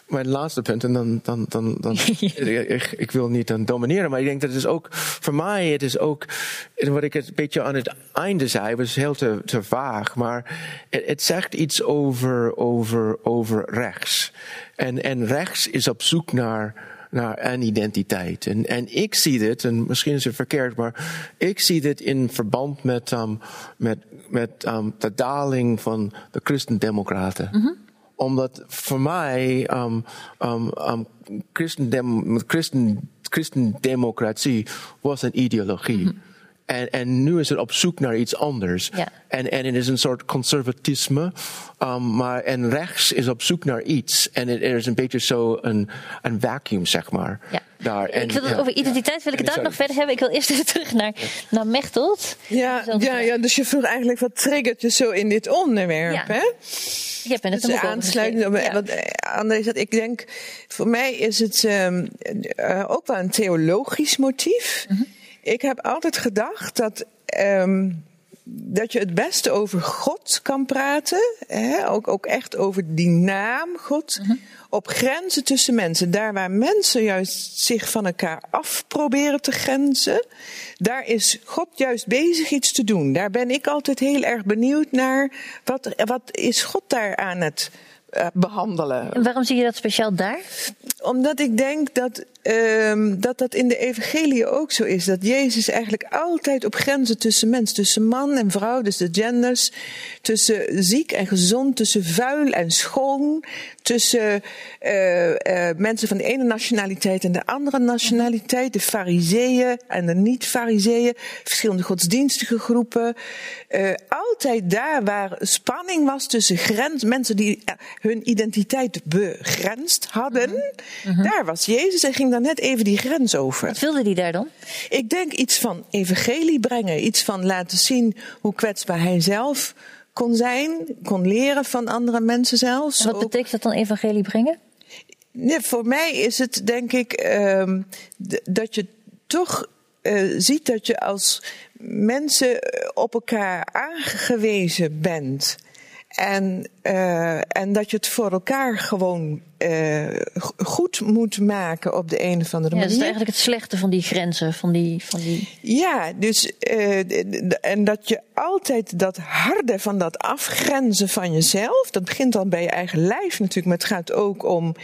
mijn laatste punt, en dan, dan, dan, dan ik, ik, wil niet dan domineren, maar ik denk dat het is ook, voor mij, het is ook, wat ik een beetje aan het einde zei, was heel te, te vaag, maar het, het zegt iets over, over, over rechts. En, en rechts is op zoek naar, naar een identiteit. En, en ik zie dit, en misschien is het verkeerd, maar ik zie dit in verband met, um, met, met um, de daling van de christendemocraten. Mm -hmm. Omdat voor mij um, um, christendem, christen, christendemocratie was een ideologie. Mm -hmm. En, en nu is het op zoek naar iets anders. Ja. En, en het is een soort conservatisme. Um, maar, en rechts is op zoek naar iets. En er is een beetje zo een, een vacuüm, zeg maar. Ja. Daar. En, ik wil het over identiteit wil ik het daar nog verder hebben. Ik wil eerst even terug naar, naar Mechtelt. Ja, ja, ja, dus je vroeg eigenlijk wat triggert je zo in dit onderwerp, hè? Je bent het dus aansluitend op wat André zegt. Ik denk, voor mij is het um, uh, ook wel een theologisch motief. Mm -hmm. Ik heb altijd gedacht dat, um, dat je het beste over God kan praten. Hè? Ook, ook echt over die naam God. Mm -hmm. Op grenzen tussen mensen. Daar waar mensen juist zich van elkaar af proberen te grenzen. Daar is God juist bezig iets te doen. Daar ben ik altijd heel erg benieuwd naar. Wat, wat is God daar aan het uh, behandelen? En waarom zie je dat speciaal daar? Omdat ik denk dat um, dat dat in de evangelie ook zo is. Dat Jezus eigenlijk altijd op grenzen tussen mens, tussen man en vrouw, dus de genders, tussen ziek en gezond, tussen vuil en schoon, tussen uh, uh, mensen van de ene nationaliteit en de andere nationaliteit, de fariseeën en de niet-fariseeën, verschillende godsdienstige groepen. Uh, altijd daar waar spanning was tussen grens, mensen die hun identiteit begrensd hadden, uh -huh. daar was Jezus en ging dan net even die grens over. Wat wilde hij daar dan? Ik denk iets van evangelie brengen. Iets van laten zien hoe kwetsbaar hij zelf kon zijn. Kon leren van andere mensen zelfs. En wat betekent dat dan evangelie brengen? Nee, voor mij is het denk ik um, dat je toch uh, ziet dat je als mensen op elkaar aangewezen bent. En, uh, en dat je het voor elkaar gewoon uh, goed moet maken op de een of andere ja, manier. Dat is eigenlijk het slechte van die grenzen. Van die, van die... Ja, dus, uh, en dat je altijd dat harde van dat afgrenzen van jezelf, dat begint al bij je eigen lijf natuurlijk, maar het gaat ook om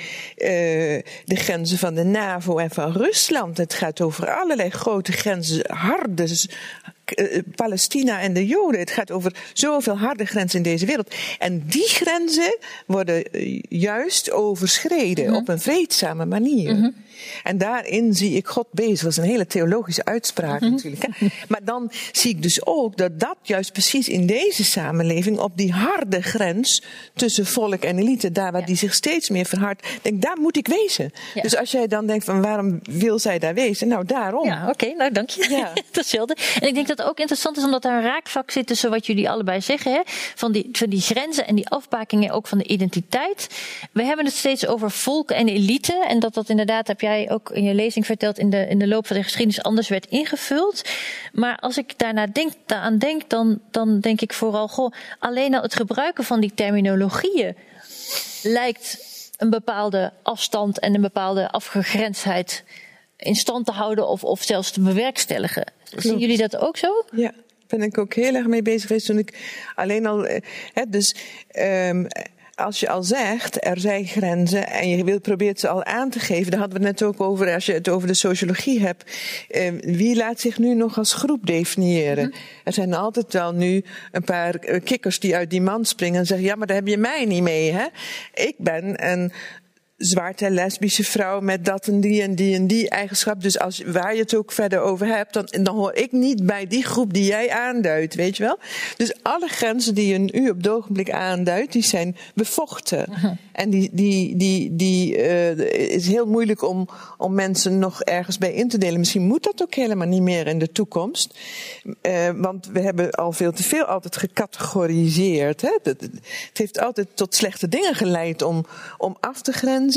de grenzen van de NAVO en van Rusland. Het gaat over allerlei grote grenzen, harde Palestina en de Joden. Het gaat over zoveel harde grenzen in deze wereld. En die grenzen worden juist overschreden mm -hmm. op een vreedzame manier. Mm -hmm. En daarin zie ik God bezig. Dat is een hele theologische uitspraak -hmm. natuurlijk. Hè? Maar dan zie ik dus ook dat dat juist precies in deze samenleving op die harde grens tussen volk en elite, daar waar ja. die zich steeds meer verhardt, denk daar moet ik wezen. Ja. Dus als jij dan denkt van waarom wil zij daar wezen? Nou, daarom. Ja, oké, okay, nou dank je. Ja. Datzelfde. En ik denk dat het ook interessant is omdat daar een raakvlak zit tussen wat jullie allebei zeggen, hè? Van, die, van die grenzen en die afbakingen ook van de identiteit. We hebben het steeds over volk en elite en dat dat inderdaad, heb jij ook in je lezing verteld, in de, in de loop van de geschiedenis anders werd ingevuld. Maar als ik daarna denk, daaraan denk, dan, dan denk ik vooral, goh, alleen al het gebruiken van die terminologieën lijkt een bepaalde afstand en een bepaalde afgegrensdheid in stand te houden of, of zelfs te bewerkstelligen. Zien jullie dat ook zo? Ja, ben ik ook heel erg mee bezig geweest toen ik alleen al. Hè, dus um, als je al zegt, er zijn grenzen en je wil, probeert ze al aan te geven, daar hadden we het net ook over, als je het over de sociologie hebt, eh, wie laat zich nu nog als groep definiëren? Mm -hmm. Er zijn altijd wel nu een paar kikkers die uit die man springen en zeggen, ja, maar daar heb je mij niet mee, hè? Ik ben een zwarte lesbische vrouw met dat en die en die en die eigenschap. Dus als, waar je het ook verder over hebt, dan, dan hoor ik niet bij die groep die jij aanduidt, weet je wel? Dus alle grenzen die je u op het ogenblik aanduidt, die zijn bevochten. Uh -huh. En die, die, die, die uh, is heel moeilijk om, om mensen nog ergens bij in te delen. Misschien moet dat ook helemaal niet meer in de toekomst. Uh, want we hebben al veel te veel altijd gecategoriseerd. Hè? Het, het heeft altijd tot slechte dingen geleid om, om af te grenzen.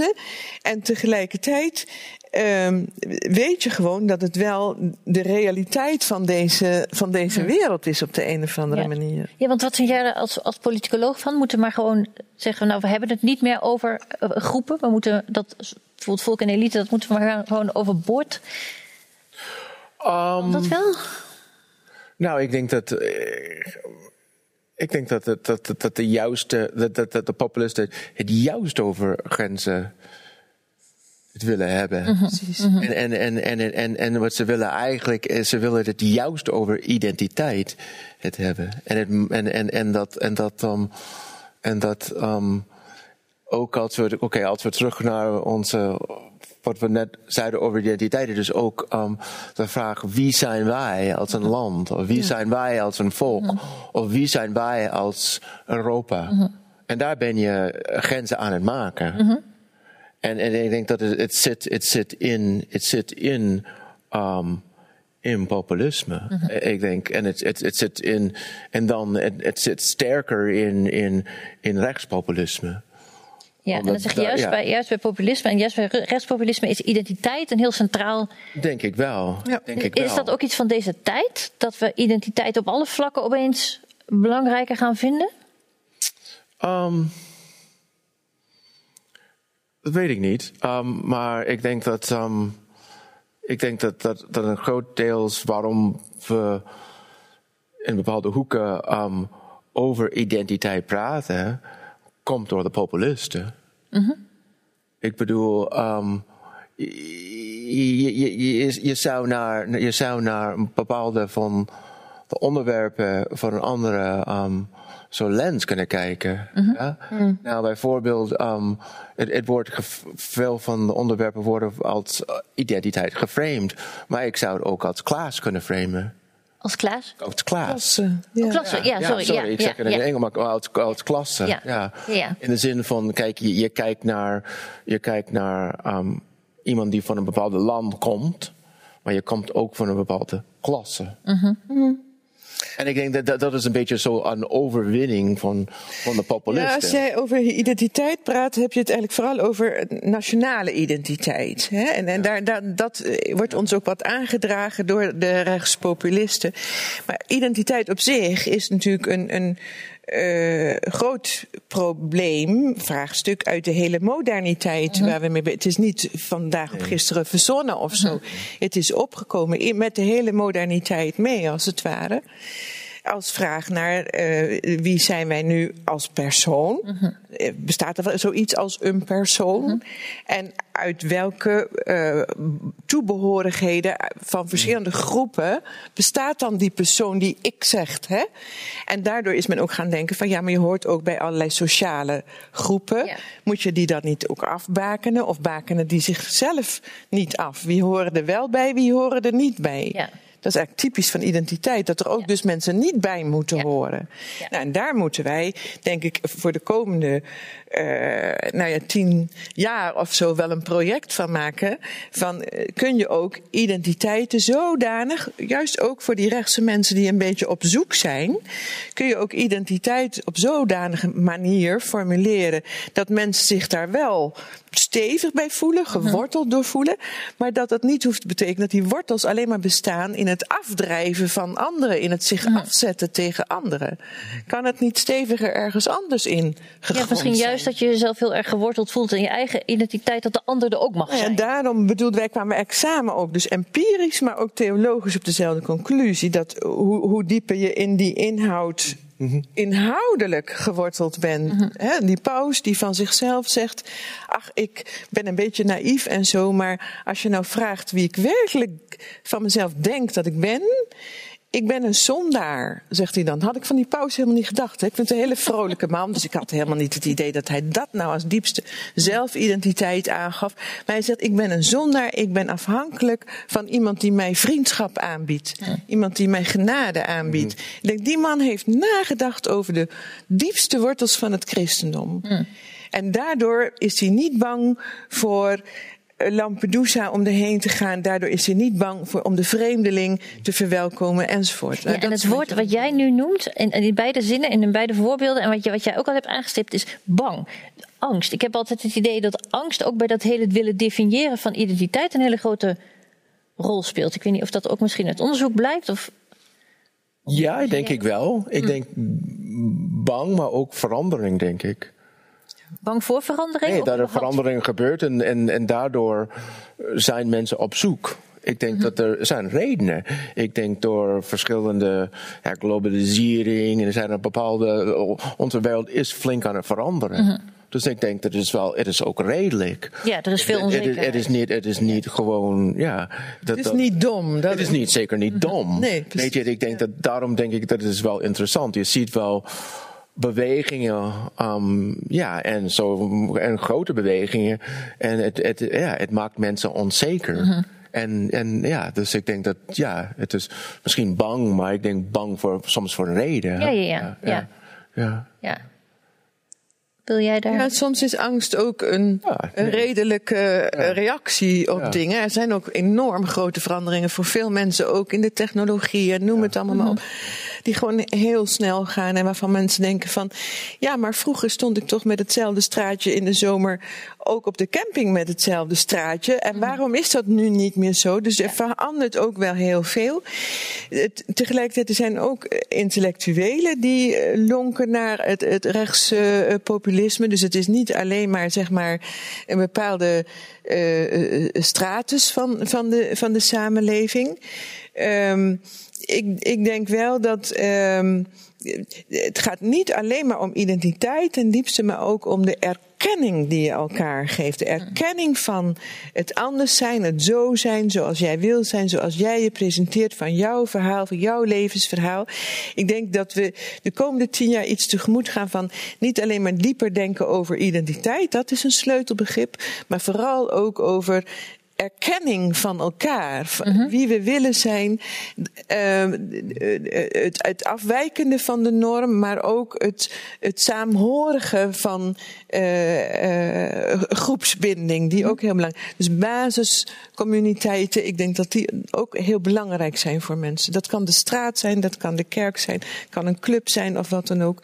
En tegelijkertijd um, weet je gewoon dat het wel de realiteit van deze, van deze ja. wereld is op de een of andere ja. manier. Ja, want wat vind jij er als, als politicoloog van? Moeten we maar gewoon zeggen, nou we hebben het niet meer over uh, groepen. We moeten dat, bijvoorbeeld volk en elite, dat moeten we maar gewoon overboord. Um, dat wel? Nou, ik denk dat. Uh, ik denk dat, dat, dat, dat de juiste, dat, dat, dat de populisten het juist over grenzen het willen hebben. Mhm. Mm -hmm. en, en, en, en, en, en wat ze willen eigenlijk is, ze willen het juist over identiteit het hebben. En, het, en, en, en dat, en dat, um, en dat um, ook als we, oké, okay, als we terug naar onze wat we net zeiden over identiteiten, dus ook um, de vraag wie zijn wij als een land, of wie zijn wij als een volk, of wie zijn wij als Europa. En daar ben je grenzen aan het maken. En, en ik denk dat het, het, zit, het zit in, het zit in, um, in populisme. Ik denk, en het, het, het zit in, en dan, het, het zit sterker in, in, in rechtspopulisme. Ja, en dan zeg je juist, ja. bij, juist bij populisme en juist bij rechtspopulisme is identiteit een heel centraal. Denk ik wel. Ja. Denk ik is wel. dat ook iets van deze tijd? Dat we identiteit op alle vlakken opeens belangrijker gaan vinden? Um, dat weet ik niet. Um, maar ik denk dat. Um, ik denk dat, dat, dat een groot deels waarom we in bepaalde hoeken um, over identiteit praten, komt door de populisten. Mm -hmm. Ik bedoel, um, je, je, je, je, zou naar, je zou naar een bepaalde van de onderwerpen van een andere um, zo lens kunnen kijken. Mhm. Mm -hmm. ja? mm -hmm. Nou, bijvoorbeeld, um, het, het wordt veel van de onderwerpen worden als identiteit geframed, maar ik zou het ook als class kunnen framen. Als klas? Als klas. Klasse. Ja. Oh, klasse, ja, ja sorry. ik zeg ja, het in ja. Engels, maar als, als klasse. Ja. Ja. Ja. In de zin van, kijk, je, je kijkt naar, je kijkt naar um, iemand die van een bepaald land komt, maar je komt ook van een bepaalde klasse. Mm -hmm. En ik denk dat, dat dat is een beetje zo een overwinning van, van de populisten. Ja, als jij over identiteit praat, heb je het eigenlijk vooral over nationale identiteit. Hè? En, en daar, daar, dat eh, wordt ons ook wat aangedragen door de rechtspopulisten. Maar identiteit op zich is natuurlijk een, een uh, groot probleem, vraagstuk uit de hele moderniteit waar we mee Het is niet vandaag op gisteren verzonnen of zo. Het is opgekomen met de hele moderniteit mee, als het ware als vraag naar uh, wie zijn wij nu als persoon. Uh Bestaat er zoiets als een persoon? Uh En uit welke uh, toebehorigheden van verschillende groepen bestaat dan die persoon die ik zegt? Hè? En daardoor is men ook gaan denken van ja, maar je hoort ook bij allerlei sociale groepen. Ja. Moet je die dan niet ook afbakenen of bakenen die zichzelf niet af? Wie horen er wel bij, wie horen er niet bij? Ja. Dat is eigenlijk typisch van identiteit, dat er ook dus mensen niet bij moeten horen. Nou, en daar moeten wij, denk ik, voor de komende nou ja, tien jaar of zo wel een project van maken. Van uh, kun je ook identiteiten zodanig, juist ook voor die rechtse mensen die een beetje op zoek zijn, kun je ook identiteit op zodanige manier formuleren dat mensen zich daar wel stevig bij voelen, mhm. geworteld door voelen, maar dat dat niet hoeft te betekenen dat die wortels alleen maar bestaan in het afdrijven van anderen, in het zich mhm. afzetten tegen anderen. Kan het niet steviger ergens anders in gegrond Ja, misschien juist dat je jezelf heel erg geworteld voelt in je eigen identiteit, dat de ander er ook mag zijn. En daarom bedoelde wij kwamen examen ook dus empirisch, maar ook theologisch op dezelfde conclusie, dat hoe, hoe dieper je in die inhoud inhoudelijk geworteld ben. Mhm. die paus die van zichzelf zegt: Ach, ik ben een beetje naïef en zo, maar als je nou vraagt wie ik werkelijk van mezelf denk dat ik ben. Ik ben een zondaar, zegt hij dan. Had ik van die paus helemaal niet gedacht. Hè? Ik vind het een hele vrolijke man, dus ik had helemaal niet het idee dat hij dat nou als diepste zelfidentiteit aangaf. Maar hij zegt: Ik ben een zondaar, ik ben afhankelijk van iemand die mij vriendschap aanbiedt. Iemand die mij genade aanbiedt. Mm. Ik denk, die man heeft nagedacht over de diepste wortels van het christendom. Mm. En daardoor is hij niet bang voor Lampedusa om erheen te gaan. Daardoor is hij niet bang voor, om de vreemdeling te verwelkomen enzovoort. Nou, en het woord wat jij nu noemt, in, in beide zinnen, in beide voorbeelden, en wat, je, wat jij ook al hebt aangestipt, is bang. Angst. Ik heb altijd het idee dat angst ook bij dat hele willen definiëren van identiteit een hele grote rol speelt. Ik weet niet of dat ook misschien uit onderzoek blijkt. Of... Ja, denk ik wel. Ik hm. denk bang, maar ook verandering, denk ik. Bang voor verandering? Nee, dat er verandering gebeurt en, en, en daardoor zijn mensen op zoek. Ik denk mhm. dat er zijn redenen. Ik denk door verschillende ja, globalisering en er zijn een bepaalde. Onze wereld is flink aan het veranderen. Mhm. Dus ik denk dat het is wel, het is ook redelijk. Ja, er is veel onzekerheid. Het, is niet, het is niet gewoon, ja. Dat, het is niet dom. Dat het is niet, zeker niet mhm. dom. Nee, Weet je, ik denk dat, daarom denk ik dat het is wel interessant. Je ziet wel bewegingen, um, ja, en zo, en grote bewegingen. En het, het, ja, het maakt mensen onzeker. Mhm. En, en ja, dus ik denk dat, ja, het is misschien bang, maar ik denk bang voor, soms voor een reden. Ja, ja, ja. ja. ja. ja. Wil jij daar? Ja, soms is angst ook een, een redelijke reactie op dingen. Er zijn ook enorm grote veranderingen voor veel mensen, ook in de technologie en noem het allemaal maar op. Die gewoon heel snel gaan en waarvan mensen denken van, ja, maar vroeger stond ik toch met hetzelfde straatje in de zomer ook op de camping met hetzelfde straatje. En mhm. waarom is dat nu niet meer zo? Dus er verandert ook wel heel veel. tegelijkertijd er zijn ook intellectuelen die eh, lonken naar het, het rechtspopulisme. dus het is niet alleen maar zeg maar een bepaalde uh, stratus van, van, de, van de samenleving. Um, ik, ik denk wel dat um, het gaat niet alleen maar om identiteit ten diepste, maar ook om de erkenning die je elkaar geeft. De erkenning van het anders zijn, het zo zijn zoals jij wil zijn, zoals jij je presenteert van jouw verhaal, van jouw levensverhaal. Ik denk dat we de komende tien jaar iets tegemoet gaan van niet alleen maar dieper denken over identiteit, dat is een sleutelbegrip, maar vooral ook over erkenning van elkaar, van wie we willen zijn, uh, het, het, afwijkende van de norm, maar ook het, het saamhorige van uh, groepsbinding, die ook heel belangrijk. Dus basiscommuniteiten, ik denk dat die ook heel belangrijk zijn voor mensen. Dat kan de straat zijn, dat kan de kerk zijn, kan een club zijn of wat dan ook.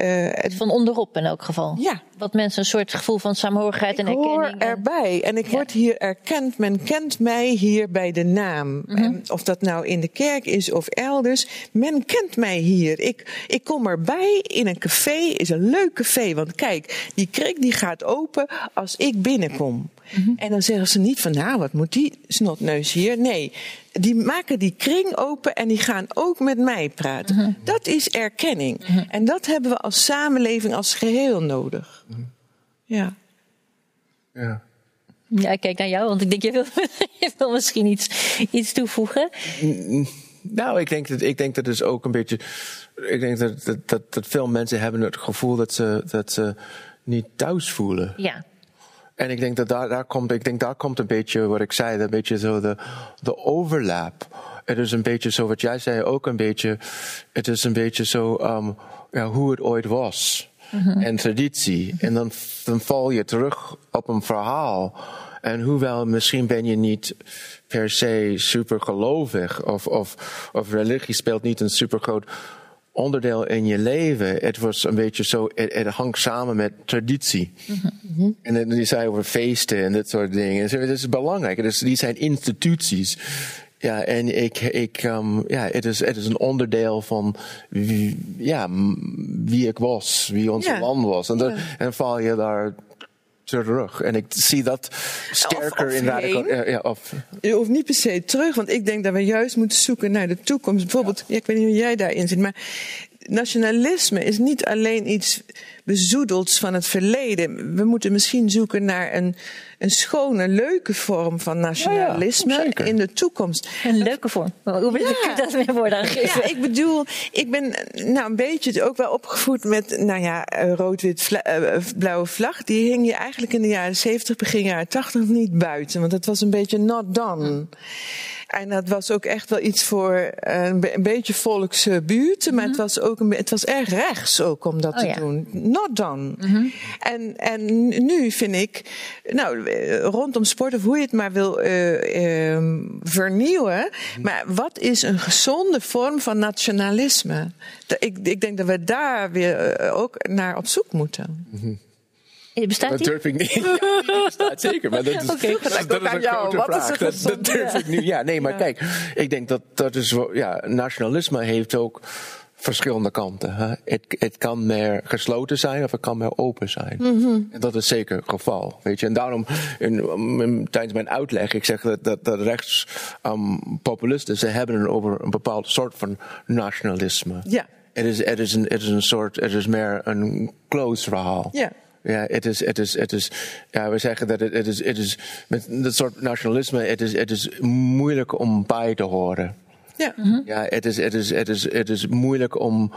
Uh, van onderop in elk geval. Ja. Wat mensen een soort gevoel van saamhorigheid en erkenning. Ik hoor erbij en ik ja. word hier erkend. Men kent mij hier bij de naam. Mm -hmm. Of dat nou in de kerk is of elders. Men kent mij hier. Ik, ik kom erbij in een café. Is een leuk café. Want kijk, die krik die gaat open als ik binnenkom. Mm -hmm. En dan zeggen ze niet van nou, wat moet die snotneus hier? Nee, die maken die kring open en die gaan ook met mij praten. Mm -hmm. Dat is erkenning. En dat hebben we als samenleving als geheel nodig. Ja. Ja. Ja, ik kijk naar jou, want ik denk, je wil, je wil misschien iets, iets toevoegen. Nou, ik denk dat, ik denk dat dus ook een beetje. Ik denk dat, dat, dat, dat veel mensen hebben het gevoel dat ze, dat ze niet thuis voelen. Ja. En ik denk dat daar, daar komt, ik denk daar komt een beetje wat ik zei, een beetje zo de, de overlap. Het is een beetje zo wat jij zei ook een beetje. Het is een beetje zo um, ja, hoe het ooit was. Mm-hmm. En traditie. En dan, dan val je terug op een verhaal. En hoewel misschien ben je niet per se super gelovig of, of, of religie speelt niet een super groot onderdeel in je leven. Het was een beetje zo, het, het hangt samen met traditie. Mm-hmm. En je zei over feesten en dat soort dingen. Dat is belangrijk. Dus die zijn instituties. Ja, en ik, ik, um, ja, het is, het is een onderdeel van wie, ja, wie ik was, wie ons ja. land was. En dan, ja. en val je daar terug. En ik zie dat sterker of, of in radicaal. Ja, ja, of. Je hoeft niet per se terug, want ik denk dat we juist moeten zoeken naar de toekomst. Bijvoorbeeld, ja. ik weet niet hoe jij daarin zit, maar nationalisme is niet alleen iets bezoedelds van het verleden. We moeten misschien zoeken naar een, een schone, leuke vorm van nationalisme ja, ja, in de toekomst. Een leuke vorm. Hoe wil je dat meer woorden aan geven? Ik bedoel, ik ben nou een beetje ook wel opgevoed met, nou ja, rood-wit uh, blauwe vlag. Die hing je eigenlijk in de jaren 70, begin jaren 80 niet buiten, want het was een beetje not done. En dat was ook echt wel iets voor een, be een beetje volkse buurten, maar mm -hmm. het was ook een, het was erg rechts ook om dat oh, te ja. doen. Not done. Mm -hmm. en, en nu vind ik, nou, rondom sport of hoe je het maar wil uh, uh, vernieuwen, maar wat is een gezonde vorm van nationalisme? Ik, ik denk dat we daar weer ook naar op zoek moeten. Mm -hmm. Bestaat dat die? durf ik niet. Ja, die bestaat zeker, maar dat is, okay. dat, dat, dat is een jou. grote Wat vraag. Dat, dat, durf ja. ik nu. Ja, nee, maar ja. kijk, ik denk dat dat is ja, nationalisme heeft ook verschillende kanten. Hè? Het, het kan meer gesloten zijn of het kan meer open zijn. Mhm. Mm -hmm. En dat is zeker het geval. Weet je? En daarom, in, in, tijdens mijn uitleg, ik zeg dat, dat, dat rechts um, populisten, ze hebben het over een bepaald soort van nationalisme. Ja. Het is, het is, een, het is een soort, het is meer een close verhaal. Ja. Ja, het is, het is, het is, ja, we zeggen dat het, het is, het is, met dat soort nationalisme, het is, het is moeilijk om bij te horen. Ja. Mhm. Mm-hmm. ja, het is, het is, het is, het is moeilijk om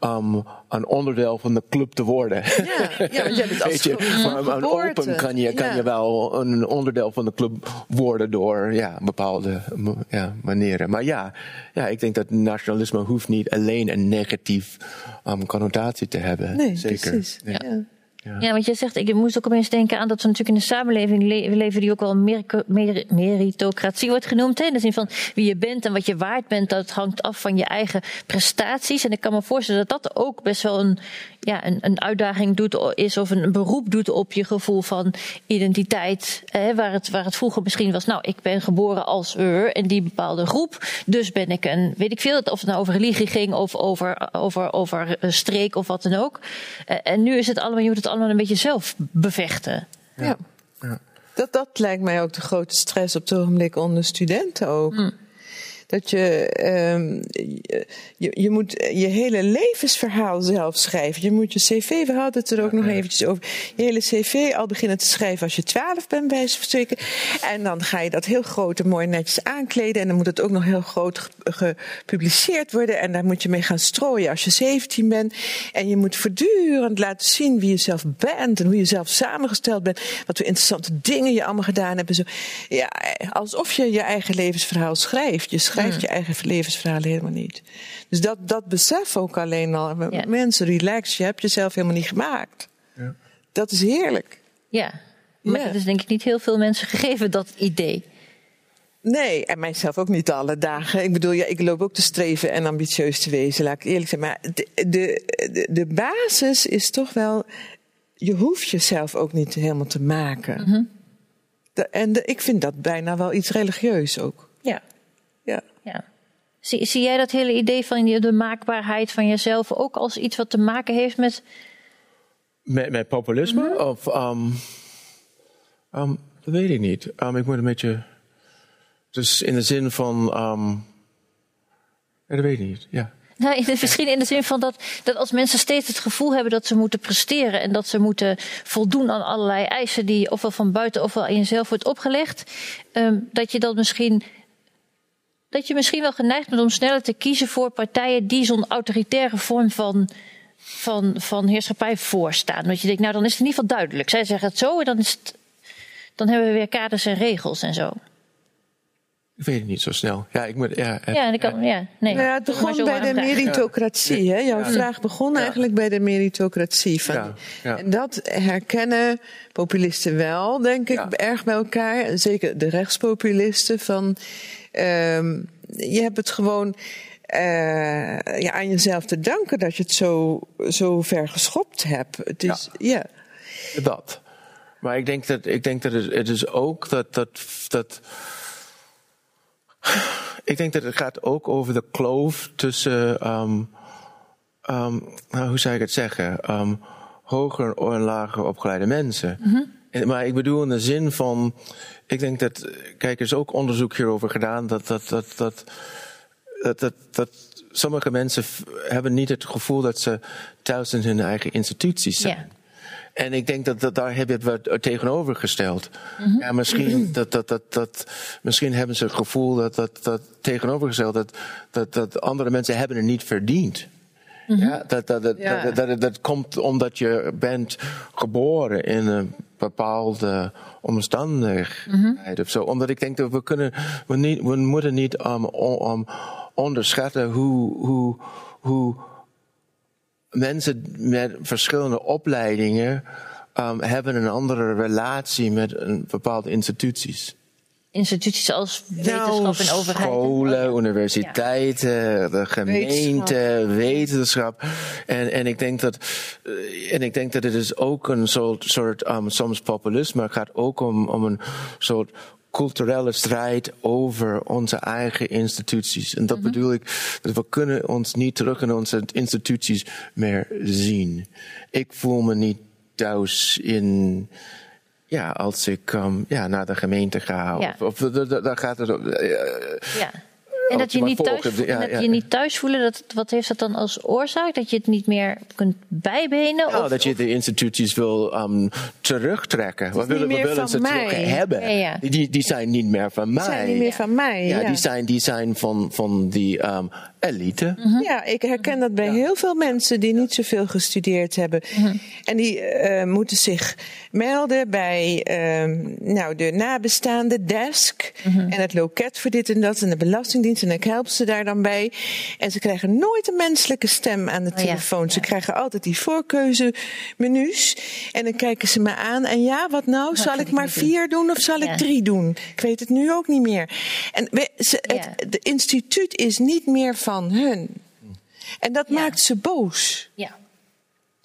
um, een onderdeel van de club te worden. Ja, ja want jij bent als je, maar een open kan je, kan ja. je wel een onderdeel van de club worden door ja, bepaalde ja, manieren. Maar ja, ja, ik denk dat nationalisme hoeft niet alleen een negatief um, connotatie te hebben. Nee, Zeker. precies. Ja. Ja. Ja. want je zegt, ik moest ook opeens denken aan dat we natuurlijk in een samenleving le leven die ook wel mer mer meritocratie wordt genoemd. Hè? In de zin van wie je bent en wat je waard bent, dat hangt af van je eigen prestaties. En ik kan me voorstellen dat dat ook best wel een, ja, een, een uitdaging doet, is of een beroep doet op je gevoel van identiteit. Hè? Waar, het, waar het vroeger misschien was, nou, ik ben geboren als er en die bepaalde groep. Dus ben ik een, weet ik veel, of het nou over religie ging of over, over, over streek of wat dan ook. En nu is het allemaal, je moet het allemaal een beetje zelf bevechten. Ja. ja. Dat, dat lijkt mij ook de grote stress op het ogenblik onder studenten ook. Hmm. Dat je, ehm, je, je, moet je hele levensverhaal zelf schrijven. Je moet je cv, we hadden het er ook nog eventjes over. Je hele cv al beginnen te schrijven als je twaalf bent, bij spreken. En dan ga je dat heel groot en mooi netjes aankleden. En dan moet het ook nog heel groot gepubliceerd worden. En daar moet je mee gaan strooien als je 17 bent. En je moet voortdurend laten zien wie je zelf bent en hoe je zelf samengesteld bent. Wat voor interessante dingen je allemaal gedaan hebt. En zo. Ja, alsof je je eigen levensverhaal schrijft. Je schrijft je eigen levensverhaal helemaal niet. Dus dat, dat besef ook alleen al. Mensen, relax, je hebt jezelf helemaal niet gemaakt. Ja. Dat is heerlijk. Ja, maar ja. dat is denk ik niet heel veel mensen gegeven, dat idee. Nee, en mijzelf ook niet alle dagen. Ik bedoel, ja, ik loop ook te streven en ambitieus te wezen, laat ik eerlijk zijn. Maar de, de, de basis is toch wel, je hoeft jezelf ook niet helemaal te maken. Mm en ik vind dat bijna wel iets religieus ook. Ja. Ja. Zie, zie jij dat hele idee van de maakbaarheid van jezelf ook als iets wat te maken heeft met. Met, met populisme? Mhm. Of, um, um, dat weet ik niet. Um, ik moet een beetje. Dus in de zin van. dat weet ik niet. Ja. Nou, misschien in de zin van dat, dat als mensen steeds het gevoel hebben dat ze moeten presteren en dat ze moeten voldoen aan allerlei eisen die ofwel van buiten ofwel in jezelf wordt opgelegd, um, dat je dat misschien. Dat je misschien wel geneigd bent om sneller te kiezen voor partijen die zo'n autoritaire vorm van, van, van heerschappij voorstaan. Want je denkt, nou dan is het in ieder geval duidelijk. Zij zeggen het zo en dan, is het, dan hebben we weer kaders en regels en zo. Ik weet het niet zo snel. Ja, ik moet. Ja, ja, ik kan, ja nee. Nou ja, het begon bij de meritocratie. Hè? Jouw vraag begon eigenlijk bij de meritocratie. Van, En dat herkennen populisten wel, denk ik, erg bij elkaar. Zeker de rechtspopulisten. Van, um, je hebt het gewoon. Uh, ja, aan jezelf te danken dat je het zo, zo ver geschopt hebt. Het is, ja. Dat. Maar ik denk dat, ik denk dat het, het is ook dat, dat, dat ik denk dat het gaat ook over de kloof tussen, um, um, hoe zou ik het zeggen, um, hoger en lager opgeleide mensen. Mm Maar ik bedoel in de zin van, ik denk dat, kijk, er is ook onderzoek hierover gedaan dat, dat, dat, dat, dat, dat, dat sommige mensen hebben niet het gevoel dat ze thuis in hun eigen instituties zijn. En ik denk dat, dat daar heb je het wat tegenovergesteld. Mm Ja, misschien, dat, dat, dat, dat, misschien hebben ze het gevoel dat, dat, dat tegenovergesteld, dat, dat, dat andere mensen hebben het niet verdiend. Mm -hmm. ja, dat, dat, dat, ja. dat, dat, dat, komt omdat je bent geboren in een bepaalde omstandigheid mm -hmm. of zo. Omdat ik denk dat we kunnen, we, niet, we moeten niet um, um, onderschatten hoe, hoe, hoe mensen met verschillende opleidingen um, hebben een andere relatie met een bepaalde instituties. Instituties als wetenschap nou, en overheid. Scholen, universiteiten, de gemeente, wetenschap. wetenschap. En, en, ik denk dat, en ik denk dat het is ook een soort, soort um, soms populisme gaat ook om, om een soort culturele strijd over onze eigen instituties. En dat mhm. bedoel ik, dat we kunnen ons niet terug in onze instituties meer zien. Ik voel me niet thuis in, ja, als ik um, ja, naar de gemeente ga. Ja. Of, of daar gaat het. Uh, ja. En dat je, niet thuis, dat je niet thuis voelen, dat, wat heeft dat dan als oorzaak? Dat je het niet meer kunt bijbenen? Nou, dat je de instituties wil um, terugtrekken. We willen, we willen ze terug hebben. Die, die zijn niet meer van mij. Die zijn niet meer van mij. Ja, Die, zijn, die zijn van, van die um, elite. Mhm. Ja, ik herken dat bij heel veel mensen die niet zoveel gestudeerd hebben. Mhm. En die uh, moeten zich melden bij uh, nou, de nabestaande desk mhm. en het loket voor dit en dat en de belastingdienst. En ik help ze daar dan bij. En ze krijgen nooit een menselijke stem aan de oh telefoon. Ze krijgen altijd die voorkeuzemenu's. En dan kijken ze me aan. En ja, wat nou? Zal ik maar vier doen of zal ik drie doen? Ik weet het nu ook niet meer. En ze, het, het instituut is niet meer van van hun. En dat maakt ze boos. Ja,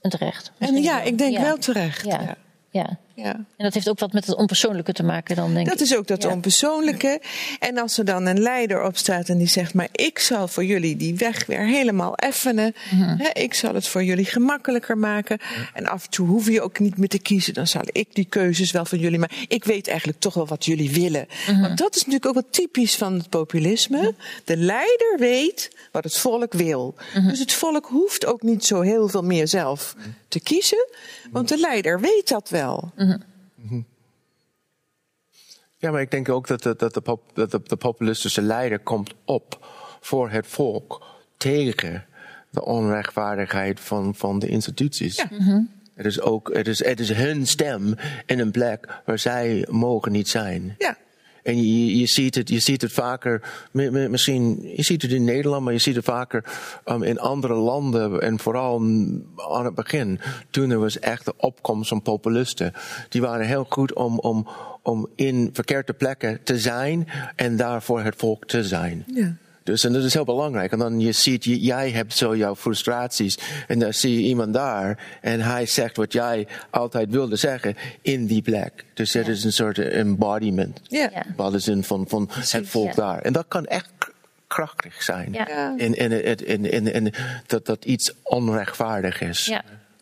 en terecht. En ja, ik denk wel terecht. Ja. ja. Ja. En dat heeft ook wat met het onpersoonlijke te maken dan, denk Dat ik. is ook dat Ja. onpersoonlijke. En als er dan een leider opstaat en die zegt: Maar ik zal voor jullie die weg weer helemaal effenen. Mhm. Hè, ik zal het voor jullie gemakkelijker maken. En af en toe hoef je ook niet meer te kiezen. Dan zal ik die keuzes wel van jullie. Maar ik weet eigenlijk toch wel wat jullie willen. Mhm. Want dat is natuurlijk ook wat typisch van het populisme. De leider weet wat het volk wil. Mhm. Dus het volk hoeft ook niet zo heel veel meer zelf te kiezen. Want de leider weet dat wel. Ja, maar ik denk ook dat de, dat de, pop- dat de, de populistische leider komt op voor het volk tegen de onrechtvaardigheid van, van de instituties. Ja. Het is ook het is, het is hun stem in een plek waar zij mogen niet zijn. Ja. En je, ziet het, je ziet het vaker, mi- mi- misschien, je ziet het in Nederland, maar je ziet het vaker um, in andere landen. En vooral aan het begin, toen er was echt de opkomst van populisten. Die waren heel goed om, om, om in verkeerde plekken te zijn en daarvoor het volk te zijn. Ja. Dus en dat is heel belangrijk. En dan je ziet, je- jij hebt zo jouw frustraties. En dan zie je iemand daar. En hij zegt wat jij altijd wilde zeggen in die plek. Dus het is een soort embodiment. Ja. Wat is in van, van het volk ja. daar. En dat kan echt krachtig zijn. Ja. Ja. In, in, in, in, in, in- dat, dat iets onrechtvaardig is. Ja.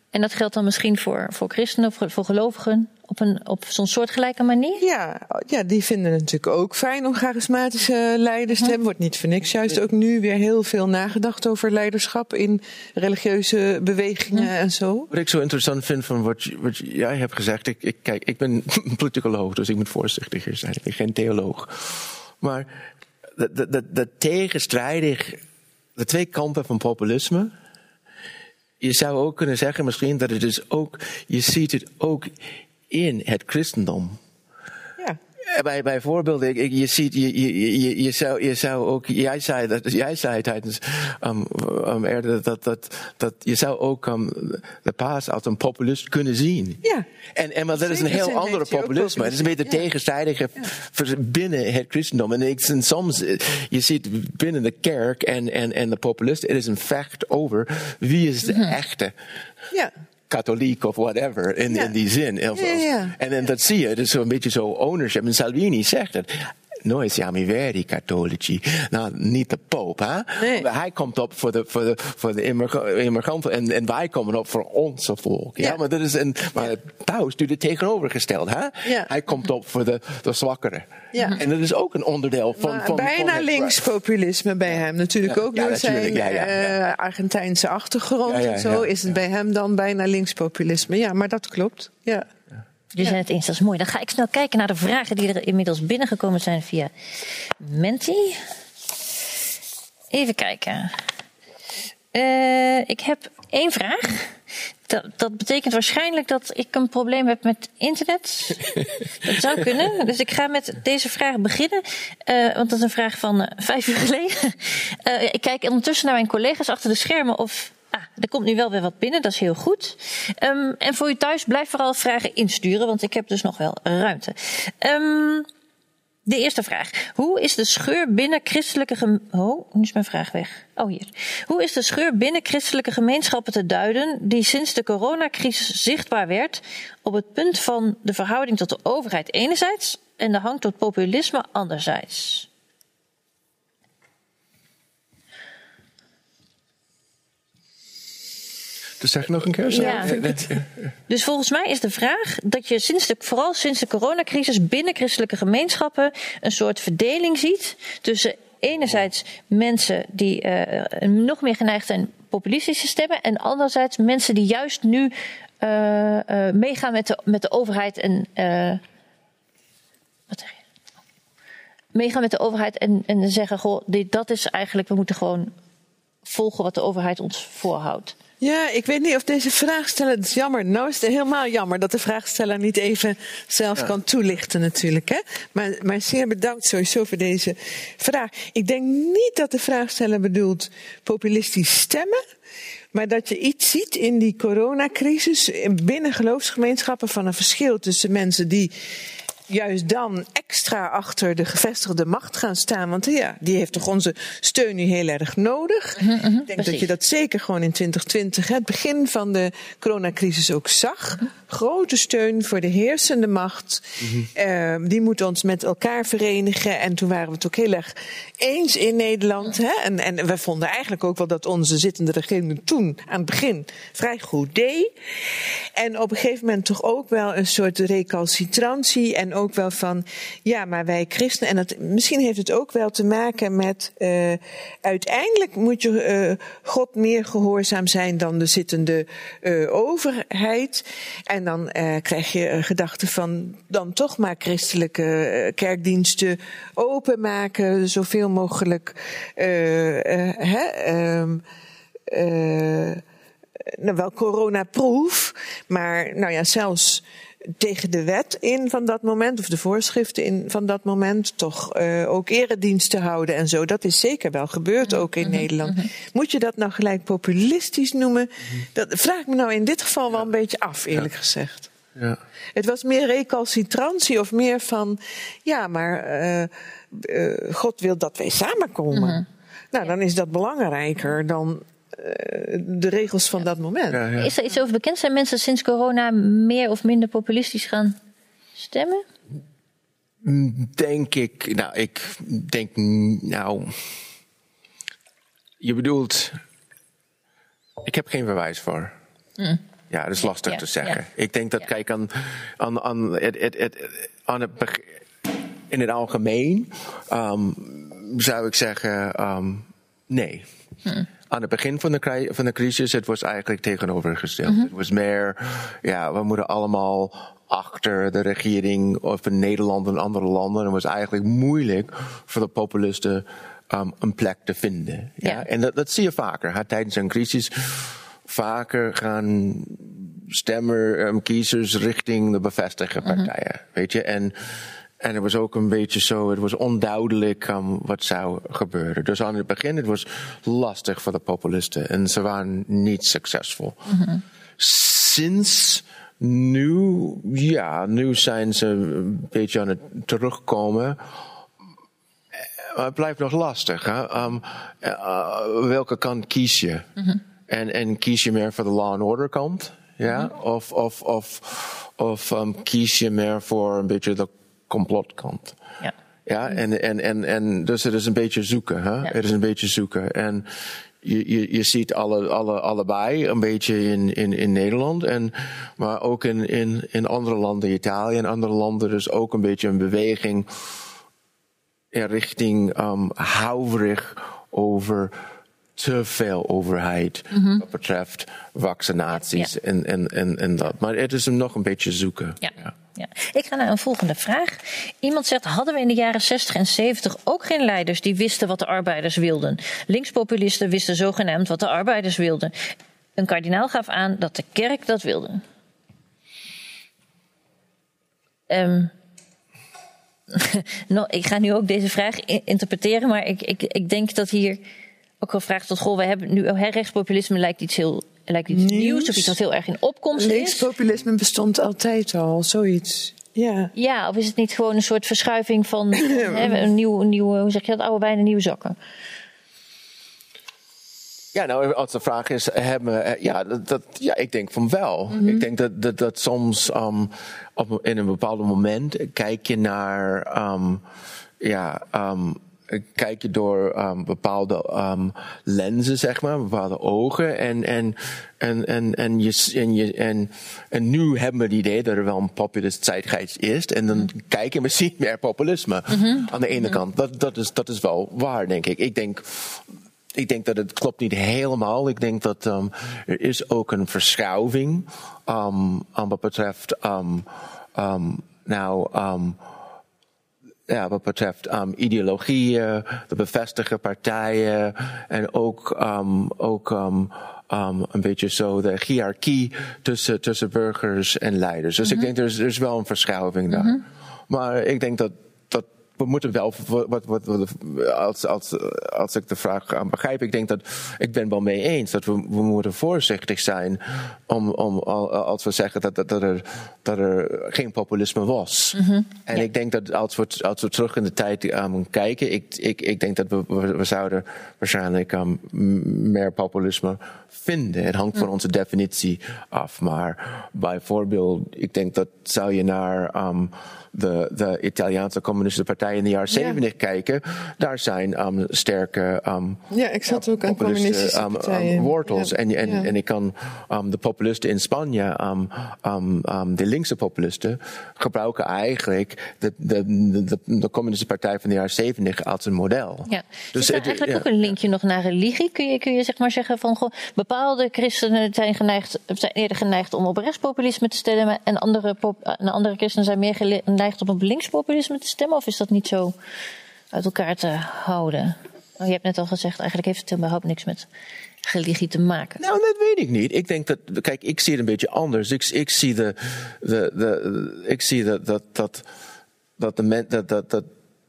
En dat geldt dan misschien voor, voor christenen of voor gelovigen op, een, op zo'n soortgelijke manier? Ja, ja, die vinden het natuurlijk ook fijn om charismatische leiders te hebben. Wordt niet voor niks. Juist ook nu weer heel veel nagedacht over leiderschap in religieuze bewegingen en zo. Wat ik zo interessant vind van wat, wat jij hebt gezegd. Ik, ik, kijk, ik ben politicoloog, dus ik moet voorzichtiger zijn. Ik ben geen theoloog. Maar de, de, de, de tegenstrijdig, de twee kanten van populisme. Je zou ook kunnen zeggen misschien dat het is ook, je ziet het ook in het christendom. Ja, Eh, Bij, bijvoorbeeld, ik, ik- je ziet, je, je, je, je, zou, je zou ook, jij zei, dat, jij zei tijdens um, um, eerder dat, dat, dat je zou ook um, de paas als een populist kunnen zien. Ja. En, en maar dat is een heel ook populisme. Het is een beetje populisme. tegenstrijdige binnen het christendom. En, ik, en soms, eh, je ziet binnen de kerk en, en, en de populisten, het is een vecht over wie is de echte ja. Katholiek of whatever in, Ja. in die zin. Of- Ja, ja. En, en dat zie je, het is zo'n beetje zo ownership. En Salvini zegt het. Noi siamo i veri cattolici. Nou, niet de poop, hè? Nee. Hij komt op voor de, voor de, voor de immigra- immigranten en, en wij komen op voor onze volk. Ja, Ja. maar dat is een, maar Paus doet het tegenovergesteld, hè? Ja. Hij komt op voor de, de zwakkeren. Ja. En dat is ook een onderdeel van, Maar van bijna van linkspopulisme bij hem. Natuurlijk ook ja, door natuurlijk, zijn ja, ja, ja. eh, Argentijnse achtergrond en zo. is het bij hem dan bijna linkspopulisme. Ja, maar dat klopt. Ja. Jullie zijn het eens, dat is mooi. Dan ga ik snel kijken naar de vragen die er inmiddels binnengekomen zijn via Menti. Even kijken. Eh, ik heb één vraag. Dat, dat betekent waarschijnlijk dat ik een probleem heb met internet. Dat zou kunnen. Dus ik ga met deze vraag beginnen. Eh, want dat is een vraag van eh, vijf uur geleden. Ik kijk ondertussen naar mijn collega's achter de schermen of. Ah, er komt nu wel weer wat binnen, dat is heel goed. Ehm, en voor u thuis, blijf vooral vragen insturen, want ik heb dus nog wel ruimte. Ehm, de eerste vraag. Hoe is de scheur binnen christelijke gem- Oh, nu is mijn vraag weg. Oh, hier. Hoe is de scheur binnen christelijke gemeenschappen te duiden die sinds de coronacrisis zichtbaar werd op het punt van de verhouding tot de overheid enerzijds en de hang tot populisme anderzijds? Dus zeg nog een keer zo. Ja. Dus volgens mij is de vraag dat je sinds de, vooral sinds de coronacrisis binnen christelijke gemeenschappen een soort verdeling ziet tussen enerzijds mensen die eh, nog meer geneigd zijn populistische stemmen en anderzijds mensen die juist nu eh, eh, meegaan met de, met de overheid en wat zeg je? meegaan met de overheid en, en zeggen goh dit, dat is eigenlijk we moeten gewoon volgen wat de overheid ons voorhoudt. Ja, ik weet niet of deze vraagsteller, het is jammer, nou is het helemaal jammer dat de vraagsteller niet even zelf kan toelichten natuurlijk. Hè? Maar, maar zeer bedankt sowieso voor deze vraag. Ik denk niet dat de vraagsteller bedoelt populistisch stemmen, maar dat je iets ziet in die coronacrisis binnen geloofsgemeenschappen van een verschil tussen mensen die juist dan extra achter de gevestigde macht gaan staan. Want ja, die heeft toch onze steun nu heel erg nodig. Mhm, Ik denk dat je dat zeker gewoon in 2020, hè, het begin van de coronacrisis ook zag. Mhm. Grote steun voor de heersende macht. Eh, die moet ons met elkaar verenigen. En toen waren we het ook heel erg eens in Nederland. Hè? En, en we vonden eigenlijk ook wel dat onze zittende regering toen aan het begin vrij goed deed. En op een gegeven moment toch ook wel een soort recalcitrantie. En ook wel van, ja, maar wij christenen. En dat, misschien heeft het ook wel te maken met. eh, uiteindelijk moet je eh, God meer gehoorzaam zijn dan de zittende eh, overheid. En dan krijg je een gedachte van. dan toch maar christelijke kerkdiensten openmaken. Zoveel mogelijk. hè, ehm, eh, nou wel coronaproof, maar nou ja, zelfs tegen de wet in van dat moment, of de voorschriften in van dat moment, toch eh, ook erediensten houden en zo. Dat is zeker wel gebeurd ook in Nederland. Moet je dat nou gelijk populistisch noemen? Dat vraag ik me nou in dit geval wel een beetje af, eerlijk gezegd. Ja. Het was meer recalcitrantie of meer van, ja, maar eh, eh, God wil dat wij samenkomen. Nou, dan is dat belangrijker dan de regels van dat moment. Ja, ja. Is er iets over bekend? Zijn mensen sinds corona meer of minder populistisch gaan stemmen? Denk ik, nou, ik denk, nou. Je bedoelt. Ik heb geen bewijs voor. Ja, dat is lastig Ja, te zeggen. ja. Ik denk dat, Ja. kijk, aan, aan, aan, het, het, het, aan het, in het algemeen ehm, zou ik zeggen, ehm, nee. Aan het begin van de, van de crisis, het was eigenlijk tegenovergesteld. Het was meer, ja, we moeten allemaal achter de regering of in Nederland en andere landen. En het was eigenlijk moeilijk voor de populisten um, een plek te vinden. Ja? En dat, dat zie je vaker. Hè? Tijdens een crisis vaker gaan stemmer, um, kiezers richting de bevestigde partijen. Weet je? En, en het was ook een beetje zo, het was onduidelijk um, wat zou gebeuren. Dus aan het begin, het was lastig voor de populisten. En ze waren niet succesvol. Sinds nu, ja, nu zijn ze een beetje aan het terugkomen. Maar het blijft nog lastig. Hè? Um, uh, welke kant kies je? en, en kies je meer voor de law and order kant? Ja? Of, of, of, of um, kies je meer voor een beetje de complotkant? Ja. Ja, en, en, en, en dus het is een beetje zoeken. Hè? Het is een beetje zoeken. En je, je, je ziet alle, alle, allebei een beetje in, in, in Nederland. En, maar ook in, in, in andere landen, Italië en andere landen, dus ook een beetje een beweging in richting um, houverig over te veel overheid wat betreft vaccinaties Ja. en, en, en, en dat. Maar het is hem nog een beetje zoeken. Ja. Ja. Ik ga naar een volgende vraag. Iemand zegt: hadden we in de jaren 60 en 70 ook geen leiders die wisten wat de arbeiders wilden? Linkspopulisten wisten zogenaamd wat de arbeiders wilden. Een kardinaal gaf aan dat de kerk dat wilde. Ehm, nou, ik ga nu ook deze vraag interpreteren, maar ik, ik, ik denk dat hier ook gevraagd wordt: goh, we hebben nu hè, rechtspopulisme lijkt iets heel lijkt iets nieuws, Nieuws. of iets wat heel erg in opkomst is. Linkspopulisme bestond altijd al, zoiets. Ja. Ja, of is het niet gewoon een soort verschuiving van hè, een nieuw, een nieuwe, hoe zeg je dat, oude wijn in nieuwe zakken? Ja, nou, als de vraag is, hebben we, eh, ja, dat, dat, ja, ik denk van wel. Ik denk dat, dat, dat soms um, op, in een bepaald moment kijk je naar, um, ja, um, kijk je door um, bepaalde um, lenzen, zeg maar, bepaalde ogen. En, en, en, en, en, je, en, je, en, en nu hebben we het idee dat er wel een populist zeitgeist is. En dan kijk je misschien meer populisme aan de ene kant. Dat, dat, is, dat is wel waar, denk ik. Ik denk ik denk dat het klopt niet helemaal. Ik denk dat um, er is ook een verschuiving um, aan wat betreft, um, nou, ja, wat betreft um, ideologieën, de bevestigde partijen en ook, um, ook um, um, een beetje zo de hiërarchie tussen, tussen burgers en leiders. Dus ik denk er is, er is wel een verschuiving daar. Maar ik denk dat we moeten wel, wat, wat, wat, als, als, als ik de vraag aan begrijp, ik denk dat ik ben wel mee eens dat we, we moeten voorzichtig zijn om, om als we zeggen dat, dat, er, dat er geen populisme was. Mhm. En ik denk dat als we, als we terug in de tijd um, kijken, ik, ik, ik denk dat we, we, zouden waarschijnlijk um, meer populisme vinden. Het hangt van onze definitie af. Maar bijvoorbeeld, ik denk dat zou je naar um, de, de Italiaanse communistische partij in de jaren zeventig kijken, daar zijn um, sterke um, ja, ik zat ook aan communistische um, partijen. wortels. Ja, en, en, ja. en ik kan um, de populisten in Spanje, um, um, um, de linkse populisten, gebruiken eigenlijk de, de, de, de communistische partij van de jaren zeventig als een model. Ja. Dus er het- eigenlijk ja. ook een linkje nog naar religie? Kun je, kun je zeg maar zeggen van goh, bepaalde christenen zijn, geneigd, zijn eerder geneigd om op rechtspopulisme te stemmen en andere, pop, en andere christenen zijn meer gele- geneigd om op linkspopulisme te stemmen? Of is dat niet zo uit elkaar te houden? Oh, je hebt net al gezegd, eigenlijk heeft het überhaupt niks met religie te maken. Nou, dat weet ik niet. Ik denk dat, kijk, ik zie het een beetje anders. Ik, ik zie de, de, de, ik zie dat, dat, dat, dat de men, dat, dat, dat,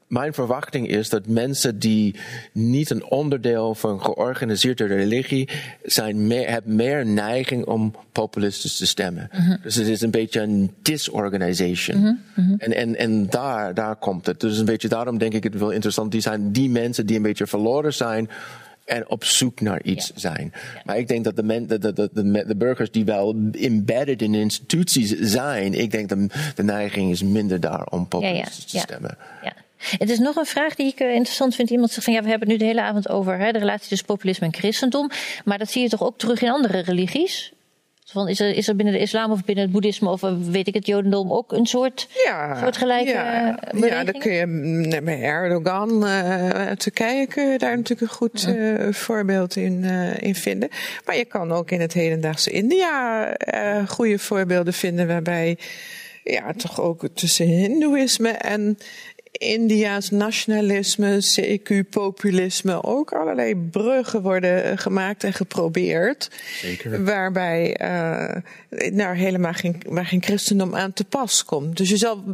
mijn verwachting is dat mensen die niet een onderdeel van georganiseerde religie zijn, meer, hebben meer neiging om populistisch te stemmen. Dus het is een beetje een disorganization. En, en, en daar, daar komt het. Dus een beetje daarom denk ik het wel interessant. Die zijn die mensen die een beetje verloren zijn en op zoek naar iets zijn. Maar ik denk dat de, men, de, de, de, de, de burgers die wel embedded in instituties zijn, ik denk dat de neiging is minder daar om populistisch te ja. stemmen. Ja. Het is nog een vraag die ik eh, interessant vind. Iemand zegt van ja, we hebben het nu de hele avond over hè, de relatie tussen populisme en christendom. Maar dat zie je toch ook terug in andere religies? Van, is, er, is er binnen de islam of binnen het boeddhisme of eh, weet ik het jodendom ook een soort, Ja, soortgelijke ja, eh, ja, dan kun je mm, bij Erdogan uit Turkije kun je daar natuurlijk een goed voorbeeld in, in vinden. Maar je kan ook in het hedendaagse India goede voorbeelden vinden waarbij ja, toch ook tussen Hindoeïsme en India's nationalisme, CQ-populisme, ook allerlei bruggen worden eh, gemaakt en geprobeerd. Zeker. Waarbij eh nou, helemaal geen, waar geen christendom aan te pas komt. Dus je zal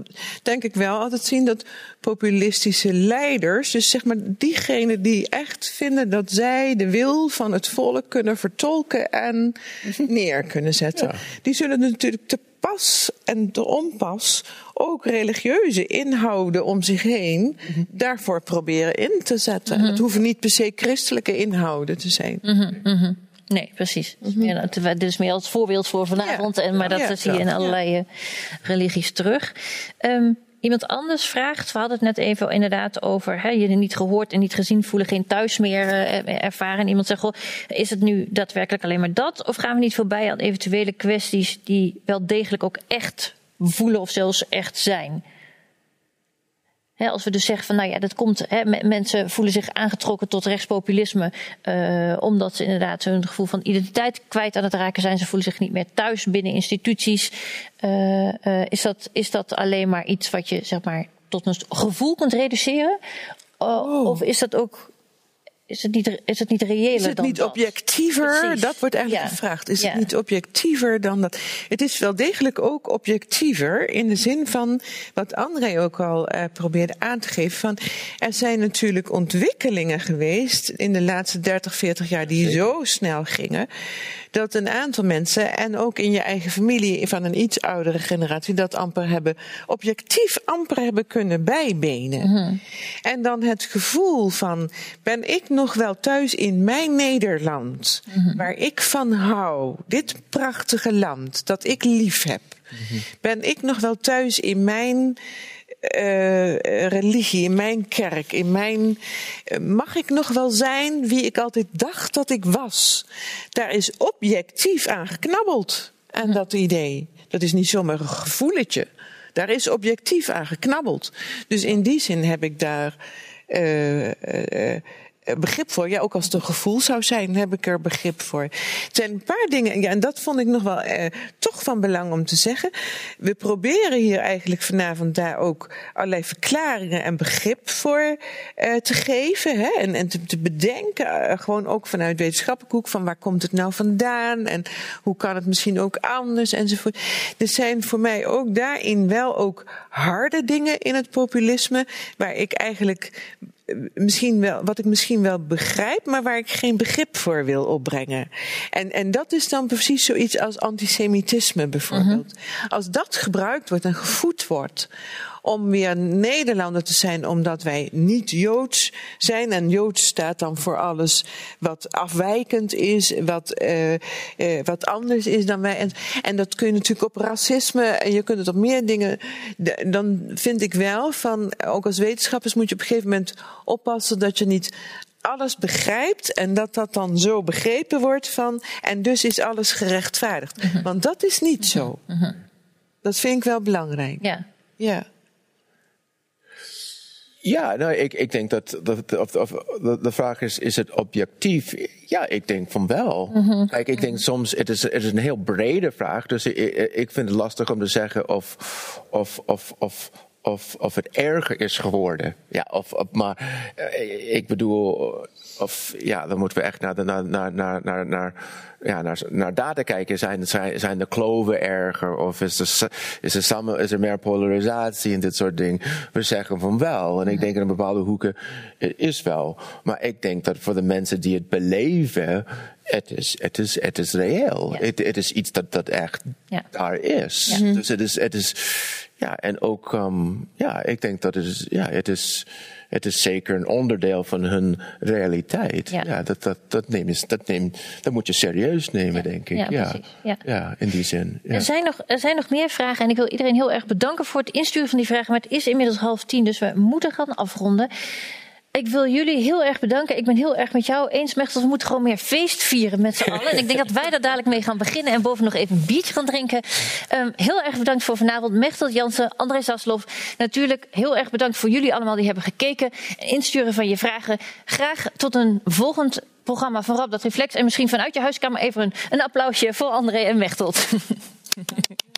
denk ik wel altijd zien dat populistische leiders, dus zeg maar diegenen die echt vinden dat zij de wil van het volk kunnen vertolken en neer kunnen zetten, die zullen natuurlijk te pas en te onpas ook religieuze inhouden om zich heen daarvoor proberen in te zetten. Het hoeven niet per se christelijke inhouden te zijn. Nee, precies. Ja, nou, terwijl- dit is meer als voorbeeld voor vanavond. Ja. En, maar dat Ja. zie je in allerlei eh, religies terug. Ehm, iemand anders vraagt, we hadden het net even inderdaad over hè, je niet gehoord en niet gezien voelen, geen thuis meer eh, ervaren. En iemand zegt, goh, is het nu daadwerkelijk alleen maar dat? Of gaan we niet voorbij aan eventuele kwesties die wel degelijk ook echt voelen of zelfs echt zijn? Als we dus zeggen van nou ja, dat komt, mensen voelen zich aangetrokken tot rechtspopulisme, eh, omdat ze inderdaad hun gevoel van identiteit kwijt aan het raken zijn. Ze voelen zich niet meer thuis binnen instituties. Eh, eh, is, dat, is dat alleen maar iets wat je zeg maar tot een gevoel kunt reduceren? O- Of is dat ook, is het niet, is het niet reëler Is het dan niet dat? objectiever? Precies. Dat wordt eigenlijk Ja. gevraagd. Is Ja. het niet objectiever dan dat? Het is wel degelijk ook objectiever in de zin van wat André ook al eh, probeerde aan te geven. Van, er zijn natuurlijk ontwikkelingen geweest in de laatste 30, 40 jaar die zo snel gingen. Dat een aantal mensen, en ook in je eigen familie van een iets oudere generatie, dat amper hebben, objectief amper hebben kunnen bijbenen. En dan het gevoel van, ben ik nog wel thuis in mijn Nederland, waar ik van hou, dit prachtige land dat ik lief heb? Ben ik nog wel thuis in mijn eh, religie, in mijn kerk, in mijn. eh, mag ik nog wel zijn wie ik altijd dacht dat ik was? Daar is objectief aan geknabbeld, aan dat idee. Dat is niet zomaar een gevoeletje. Daar is objectief aan geknabbeld. Dus in die zin heb ik daar. eh, eh, eh, begrip voor. Ja, ook als het een gevoel zou zijn, heb ik er begrip voor. Het zijn een paar dingen, ja, en dat vond ik nog wel eh, toch van belang om te zeggen. We proberen hier eigenlijk vanavond daar ook allerlei verklaringen en begrip voor eh, te geven. Hè? En, en te, te bedenken, eh, gewoon ook vanuit wetenschappelijk hoek, van waar komt het nou vandaan? En hoe kan het misschien ook anders? Enzovoort. Er zijn voor mij ook daarin wel ook harde dingen in het populisme, waar ik eigenlijk misschien wel, wat ik misschien wel begrijp, maar waar ik geen begrip voor wil opbrengen. En, en dat is dan precies zoiets als antisemitisme bijvoorbeeld. Als dat gebruikt wordt en gevoed wordt om weer Nederlander te zijn, omdat wij niet Joods zijn. En Joods staat dan voor alles wat afwijkend is, wat, uh, uh, wat anders is dan wij. En, en dat kun je natuurlijk op racisme en je kunt het op meer dingen. Dan vind ik wel van, ook als wetenschappers moet je op een gegeven moment oppassen dat je niet alles begrijpt en dat dat dan zo begrepen wordt van en dus is alles gerechtvaardigd. Mm -hmm. Want dat is niet zo. Mm -hmm. Dat vind ik wel belangrijk. Ja. Ja. Ja, nou, ik, ik denk dat, dat of, of, de vraag is, is het objectief? Ja, ik denk van wel. Mm -hmm. Kijk, ik denk soms, het is, het is een heel brede vraag, dus ik, ik vind het lastig om te zeggen of, of, of, of, of, of het erger is geworden. Ja, of, of maar ik bedoel, of ja, dan moeten we echt naar, de, naar, naar, naar, naar, ja, naar, naar data kijken. Zijn, zijn, zijn de kloven erger? Of is er, is, er samen, is er meer polarisatie en dit soort dingen? We zeggen van wel. En ik denk in een bepaalde hoeken, het is wel. Maar ik denk dat voor de mensen die het beleven, het is, het is, het is reëel. Ja. Het, het is iets dat, dat echt ja. daar is. Ja. Dus het is, het is, ja, en ook, um, ja, ik denk dat het is, ja, het is, het is zeker een onderdeel van hun realiteit. Ja, ja dat, dat, dat, neem je, dat, neem, dat moet je serieus nemen, ja. denk ik. Ja, ja. Ja. ja in die zin. Er, zijn nog, er zijn nog meer vragen en ik wil iedereen heel erg bedanken voor het insturen van die vragen. Maar het is inmiddels half tien, dus we moeten gaan afronden. Ik wil jullie heel erg bedanken. Ik ben heel erg met jou eens, Mechtel. We moeten gewoon meer feest vieren met z'n allen. En ik denk dat wij daar dadelijk mee gaan beginnen. En boven nog even een biertje gaan drinken. Um, heel erg bedankt voor vanavond. Mechtel Jansen, André Zaslof. Natuurlijk heel erg bedankt voor jullie allemaal die hebben gekeken. En insturen van je vragen. Graag tot een volgend programma van Rab dat Reflex. En misschien vanuit je huiskamer even een, een applausje voor André en Mechtel.